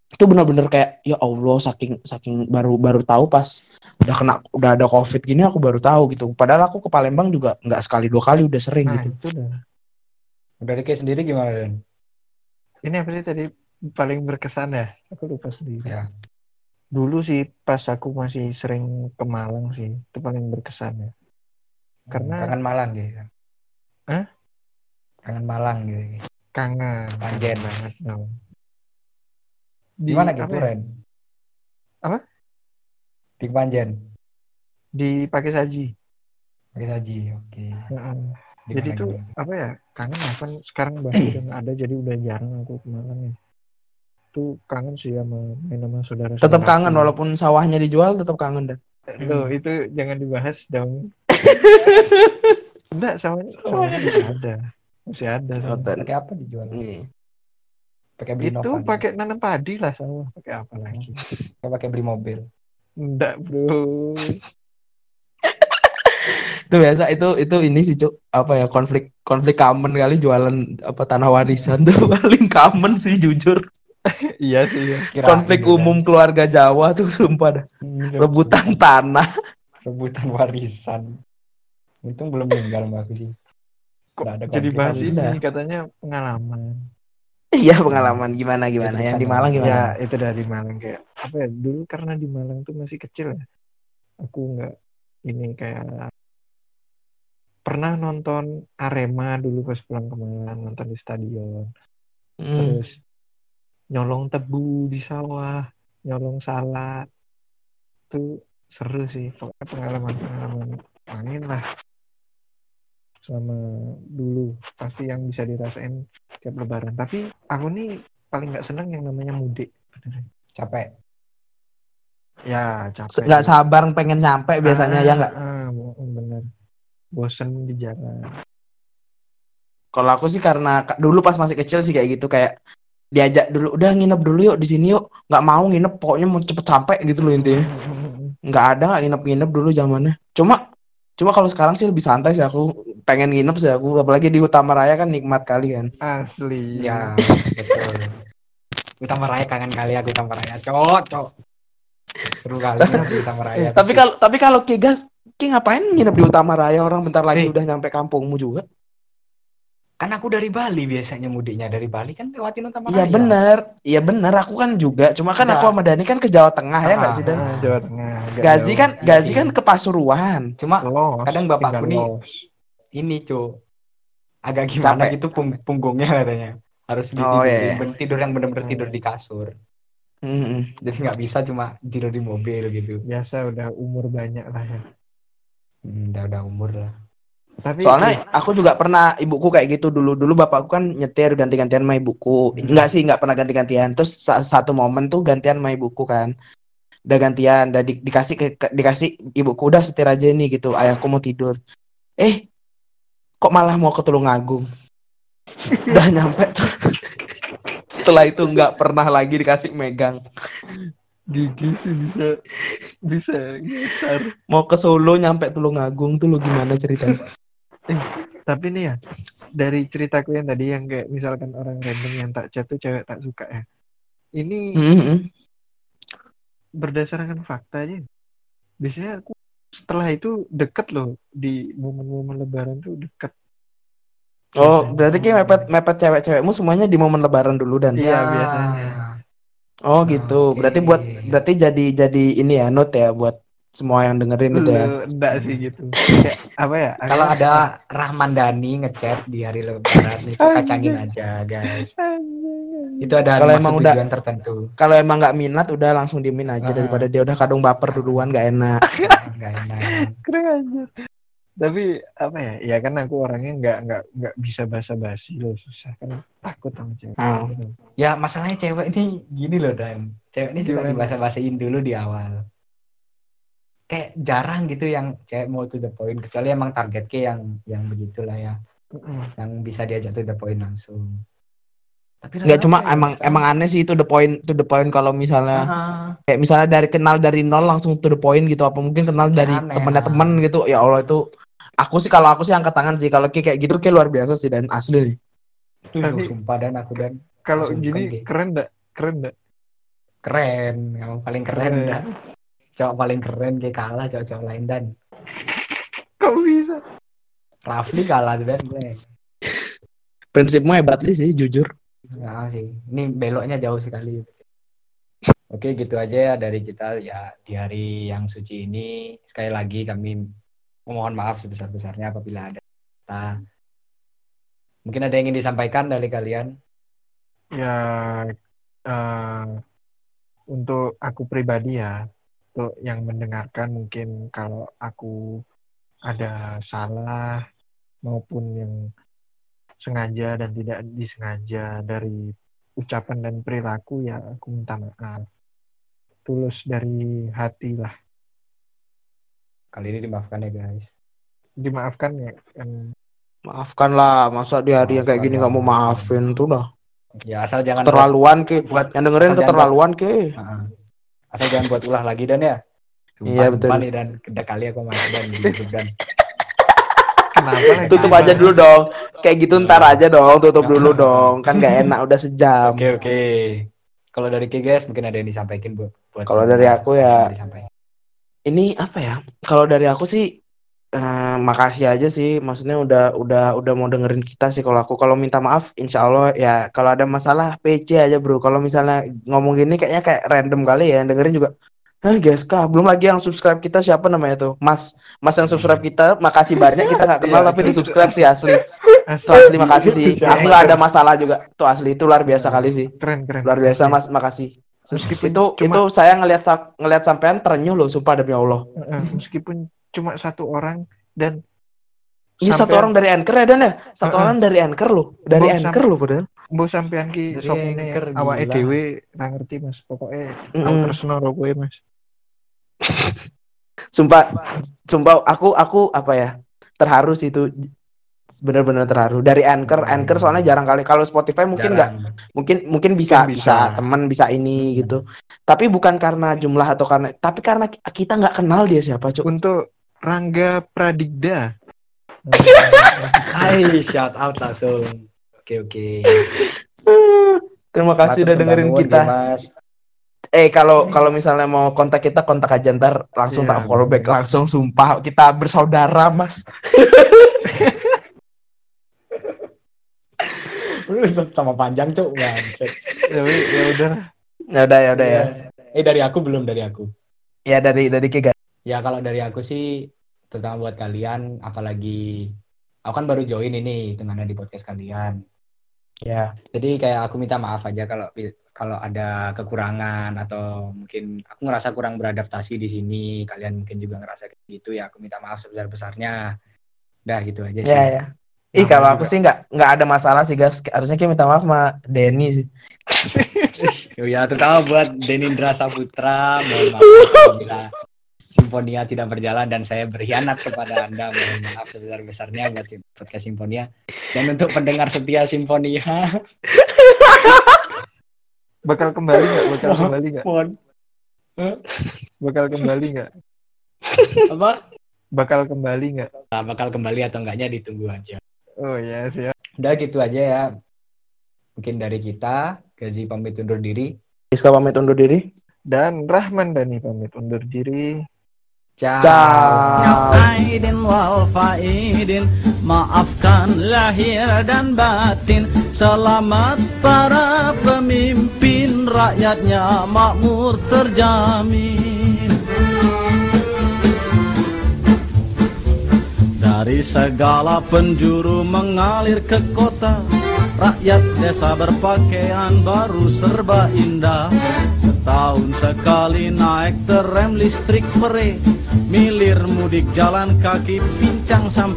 Speaker 3: itu benar-benar kayak ya Allah saking saking baru baru tahu pas udah kena udah ada covid gini aku baru tahu gitu padahal aku ke Palembang juga nggak sekali dua kali udah sering
Speaker 1: Nah,
Speaker 3: gitu
Speaker 1: itu dah.
Speaker 2: Dari Ki sendiri gimana Den?
Speaker 1: Ini apa sih tadi paling berkesan ya? Aku lupa sendiri.
Speaker 2: Ya.
Speaker 1: Dulu sih pas aku masih sering ke Malang sih, itu paling berkesan ya. Karena-
Speaker 2: kangen Malang gitu.
Speaker 1: Hah?
Speaker 2: Kangen Malang gitu.
Speaker 1: Kangen.
Speaker 2: Panjen.
Speaker 1: banget dong. Di,
Speaker 2: Gimana
Speaker 1: apa
Speaker 2: gitu
Speaker 1: ya?
Speaker 2: Ren?
Speaker 1: Apa?
Speaker 2: Di Panjen.
Speaker 1: Di pakai saji.
Speaker 2: Pakai saji. Oke.
Speaker 1: Heeh.
Speaker 2: Di
Speaker 1: Jadi
Speaker 2: mana
Speaker 1: tuh
Speaker 2: gimana?
Speaker 1: apa ya? Kangen lah kan sekarang udah nggak ada jadi udah jarang aku ke Malang ya. Tuh kangen sih sama main sama saudara.
Speaker 3: tetap kangen walaupun sawahnya dijual tetap kangen dah
Speaker 1: Loh, itu jangan dibahas dong. [LAUGHS] Enggak, sawahnya, sawahnya ada. Masih ada. sawahnya.
Speaker 2: Pakai apa dijual?
Speaker 3: Iya.
Speaker 2: Pakai beli
Speaker 1: Itu pakai nanam padi lah sawah. Pakai apa lagi?
Speaker 2: Pakai pakai beli mobil.
Speaker 1: Enggak, bro. [LAUGHS]
Speaker 3: itu biasa itu itu ini sih cuk apa ya konflik konflik common kali jualan apa tanah warisan [LAUGHS] tuh paling common sih jujur
Speaker 1: iya sih. Ya.
Speaker 2: Kirain
Speaker 3: konflik
Speaker 2: gitu,
Speaker 3: umum keluarga Jawa tuh sumpah dah.
Speaker 2: Hmm,
Speaker 3: rebutan tanah
Speaker 2: rebutan warisan. Untung belum meninggal mbak aku sih.
Speaker 1: Kok
Speaker 2: ada
Speaker 1: jadi bahas ini
Speaker 3: Udah.
Speaker 1: katanya pengalaman.
Speaker 3: Iya pengalaman gimana gimana yang di. Malang
Speaker 1: Ya,
Speaker 3: gimana?
Speaker 1: itu dari Malang kayak apa ya? Dulu karena di Malang tuh masih kecil ya. Aku nggak ini kayak pernah nonton Arema dulu pas pulang ke Malang nonton di stadion.
Speaker 3: Hmm.
Speaker 1: terus nyolong tebu di sawah nyolong salak itu seru sih pokoknya pengalaman pengalaman main lah selama dulu. Pasti yang bisa dirasain tiap lebaran. Tapi aku nih paling nggak seneng yang namanya mudik.
Speaker 2: Capek.
Speaker 1: ya capek.
Speaker 3: Nggak sabar pengen nyampe biasanya ya nggak?
Speaker 1: ah, ah, bener. Bosen di jalan.
Speaker 3: Kalau aku sih karena ka- dulu pas masih kecil sih kayak gitu kayak diajak dulu udah nginep dulu yuk di sini yuk. Nggak mau nginep pokoknya mau cepet sampai gitu loh intinya. [LAUGHS] Nggak ada nggak nginep-nginep dulu zamannya. Cuma cuma kalau sekarang sih lebih santai sih aku pengen nginep sih aku apalagi di Utama Raya kan nikmat kali kan
Speaker 1: asli
Speaker 2: Ya, betul. Utama Raya kangen kali aku Utama Raya. Cok, cok. Seru kali aku Utama Raya.
Speaker 3: tapi kalau tapi kalau Ki Gas Ki ngapain nginep di Utama Raya orang bentar lagi
Speaker 1: Eh.
Speaker 3: udah nyampe kampungmu juga
Speaker 2: kan aku dari Bali biasanya mudiknya dari Bali kan lewatin Utama Raya.
Speaker 3: iya bener iya bener aku kan juga cuma kan aku sama Dani kan ke Jawa Tengah ya nggak sih Dan
Speaker 1: Ah, Jawa Tengah
Speaker 3: Gazi kan
Speaker 2: Iya
Speaker 3: Gazi
Speaker 2: sih.
Speaker 3: kan ke Pasuruan
Speaker 2: Cuma
Speaker 1: Los,
Speaker 2: kadang bapakku nih. Ini, Cok. Agak gimana
Speaker 3: Capek.
Speaker 2: gitu pung- punggungnya katanya. Harus
Speaker 3: Oh,
Speaker 2: tidur,
Speaker 3: iya, iya.
Speaker 2: tidur yang bener-bener tidur di kasur.
Speaker 3: Mm-mm.
Speaker 2: Jadi nggak bisa cuma tidur di mobil gitu.
Speaker 1: biasa udah umur banyak lah ya
Speaker 2: Hmm, udah udah umur lah.
Speaker 1: tapi
Speaker 3: Soalnya aku juga pernah ibuku kayak gitu dulu. Dulu bapakku kan nyetir ganti-gantian sama ibuku.
Speaker 1: Hmm.
Speaker 3: Enggak sih, enggak pernah ganti-gantian. Terus sa- satu momen tuh gantian sama ibuku kan. Udah gantian, udah di- dikasih ke, ke- dikasih ibuku udah setir aja nih gitu. Ayahku mau tidur. Eh, kok malah mau ke Tulungagung? udah nyampe tuh. Setelah itu nggak pernah lagi dikasih megang.
Speaker 1: gigi sih bisa bisa geser.
Speaker 3: Mau ke Solo nyampe Tulungagung tuh lu gimana ceritanya?
Speaker 1: Tapi nih ya, dari ceritaku yang tadi yang kayak misalkan orang random yang tak chat tuh cewek tak suka ya. Ini
Speaker 3: Mm-mm.
Speaker 1: berdasarkan fakta aja. Biasanya aku setelah itu deket loh di momen-momen lebaran tuh deket.
Speaker 3: Oh, berarti kayak mepet mepet cewek-cewekmu semuanya di momen lebaran dulu dan.
Speaker 1: Iya, biasanya.
Speaker 3: Oh gitu.
Speaker 2: Oke.
Speaker 3: Berarti buat berarti jadi jadi ini ya note ya buat semua yang dengerin itu ya.
Speaker 1: Enggak sih gitu. [LAUGHS] Kayak apa ya?
Speaker 2: Kalau ada Rahman Dhani ngechat di hari lebaran itu kacangin aja guys. Itu ada
Speaker 3: Kalau emang udah-
Speaker 2: tertentu.
Speaker 3: Kalau emang nggak minat udah langsung diemin aja
Speaker 2: Ah.
Speaker 3: daripada dia udah kadung baper duluan nggak enak. [LAUGHS]
Speaker 2: Enggak enak.
Speaker 1: keren aja. Tapi apa ya? Ya kan aku orangnya nggak nggak nggak bisa basa-basi loh susah kan takut sama cewek.
Speaker 3: Ah.
Speaker 1: gitu.
Speaker 2: Ya masalahnya cewek ini gini loh Dan. Cewek ini suka
Speaker 1: Gimana?
Speaker 2: dibahasa-bahasain dulu di awal. Kayak jarang gitu yang cewek mau to the point kecuali emang target ke yang yang begitulah ya, yang bisa diajak to the point langsung. Tapi
Speaker 3: Nggak cuma
Speaker 2: ya
Speaker 3: emang
Speaker 2: sekarang-
Speaker 3: emang aneh sih itu the point to the point kalau misalnya
Speaker 2: Ah,
Speaker 3: kayak misalnya dari kenal dari nol langsung to the point gitu apa mungkin kenal dari
Speaker 2: Aneh,
Speaker 3: temennya temen gitu ya Allah itu aku sih kalau aku sih angkat tangan sih kalau kayak gitu kayak luar biasa sih dan asli nih
Speaker 1: Tapi-
Speaker 2: sumpah dan aku dan
Speaker 1: Kalau gini keren enggak? Keren enggak?
Speaker 2: keren, emang paling keren
Speaker 1: Keren.
Speaker 2: dah. Cowok paling keren kayak kalah cowok-cowok lain dan
Speaker 1: Kok bisa?
Speaker 2: Rafli kalah dan gue.
Speaker 3: prinsipmu hebat sih jujur
Speaker 2: Nah, sih. Ini beloknya jauh sekali. Oke, gitu aja ya dari kita ya di hari yang suci ini. Sekali lagi kami mohon maaf sebesar-besarnya apabila ada kata. Mungkin ada yang ingin disampaikan dari kalian?
Speaker 1: Ya eh, untuk aku pribadi ya, untuk yang mendengarkan mungkin kalau aku ada salah maupun yang sengaja dan tidak disengaja dari ucapan dan perilaku ya aku minta maaf. Tulus dari hati lah.
Speaker 2: Kali ini dimaafkan ya, guys.
Speaker 1: Dimaafkan ya kan
Speaker 3: maafkan lah masa di hari yang kayak gini kamu maafin tuh dah
Speaker 2: Ya, asal jangan
Speaker 3: keterlaluan ke
Speaker 2: buat
Speaker 3: yang dengerin keterlaluan ke
Speaker 2: Heeh. Asal jangan buat ulah lagi dan ya. Sumpah,
Speaker 3: Iya, betul.
Speaker 2: nih, dan keda kali aku dan YouTube dan
Speaker 1: kenapa lagi?
Speaker 3: tutup aja dulu dong. Kayak gitu ntar aja dong tutup dulu dong. Kan gak enak udah sejam.
Speaker 2: Oke oke. Kalau dari Ki guys mungkin ada yang disampaikan buat buat
Speaker 3: Kalau dari aku ya- ini apa ya? Kalau dari aku sih eh, makasih aja sih. Maksudnya udah udah udah mau dengerin kita sih kalau aku. Kalau minta maaf insya Allah ya kalau ada masalah PC aja bro. Kalau misalnya ngomong gini kayaknya kayak random kali ya dengerin juga Hah guys kah belum lagi yang subscribe kita siapa namanya tuh? Mas Mas yang subscribe kita makasih banyak kita nggak kenal
Speaker 1: Iya,
Speaker 3: tapi
Speaker 1: itu-
Speaker 3: di subscribe sih asli. Tuh asli makasih sih.
Speaker 1: Siapa?
Speaker 3: aku nggak ada masalah juga. Tuh asli itu luar biasa kali sih.
Speaker 1: Keren keren.
Speaker 3: luar biasa mas makasih.
Speaker 1: Meskipun
Speaker 3: itu
Speaker 1: cuma-
Speaker 3: itu saya ngelihat ngelihat sampean terenyuh loh sumpah demi Allah.
Speaker 1: Meskipun cuma satu orang dan
Speaker 3: ini satu orang dari anchor ya dan ya? Satu
Speaker 1: Heeh.
Speaker 3: orang dari anchor loh. Dari
Speaker 1: Mbok
Speaker 3: anchor loh padahal
Speaker 1: mbok sampean ki sopune
Speaker 2: anchor,
Speaker 1: awake dhewe ra ngerti Mas. Pokoknya aku
Speaker 3: Mm-mm.
Speaker 1: tresno karo kowe Mas. [LAUGHS]
Speaker 3: sumpah sumpah aku aku apa ya terharu sih itu benar-benar terharu dari anchor anchor soalnya jarang kali kalau Spotify mungkin nggak mungkin mungkin bisa
Speaker 1: Mungkin
Speaker 3: bisa,
Speaker 1: bisa.
Speaker 3: teman bisa ini gitu tapi bukan karena jumlah atau karena tapi karena ki- kita nggak kenal dia siapa cuk
Speaker 1: Untuk Rangga Pradigda.
Speaker 2: Hai, shout out langsung. Oke oke. [LAUGHS]
Speaker 3: terima kasih udah
Speaker 2: Matur
Speaker 3: dengerin
Speaker 2: sembah nuwun,
Speaker 3: kita
Speaker 2: ya, Mas.
Speaker 3: eh kalau kalau misalnya mau kontak kita kontak aja ntar langsung
Speaker 1: Iya,
Speaker 3: tak follow back langsung sumpah kita bersaudara mas [LAUGHS]
Speaker 2: Lu sama panjang. Bangset.
Speaker 1: Tapi ya udah.
Speaker 3: ya udah ya udah ya
Speaker 2: Eh dari aku belum dari aku.
Speaker 3: ya dari dari Kiga
Speaker 2: Ya kalau dari aku sih terutama buat kalian apalagi aku kan baru join ini tengahnya di podcast kalian.
Speaker 3: Ya
Speaker 2: Jadi kayak aku minta maaf aja kalau kalau ada kekurangan atau mungkin aku ngerasa kurang beradaptasi di sini, kalian mungkin juga ngerasa kayak gitu ya. Aku minta maaf sebesar-besarnya. Dah gitu aja sih.
Speaker 3: ya ya Ih kalau aku sih nggak nggak ada masalah sih guys harusnya kita minta maaf sama Denny sih [LAUGHS]
Speaker 2: ya, terutama buat Denindra Saputra, mohon maaf [LAUGHS] Simfonia tidak berjalan dan saya berkhianat kepada Anda. Mohon maaf sebesar-besarnya buat podcast Simfonia. Dan untuk pendengar setia Simfonia,
Speaker 1: Bakal kembali nggak? Bakal
Speaker 2: Oh.
Speaker 1: kembali nggak? Bakal kembali nggak?
Speaker 2: Apa?
Speaker 1: Bakal kembali nggak?
Speaker 2: Nah, bakal kembali atau enggaknya ditunggu aja.
Speaker 1: Oh ya siap.
Speaker 2: Udah gitu aja ya. Mungkin dari kita, Gazi pamit undur diri.
Speaker 3: Iska pamit undur diri.
Speaker 1: Dan Rahman Dani pamit undur diri.
Speaker 2: Ciao.
Speaker 3: Ciao.
Speaker 4: Aidin wal faidin Maafkan lahir dan batin Selamat para pemimpin Rakyatnya makmur terjamin Dari segala penjuru mengalir ke kota Rakyat desa berpakaian baru serba indah. Setahun sekali naik terem listrik pere Milir mudik jalan kaki pincang sampai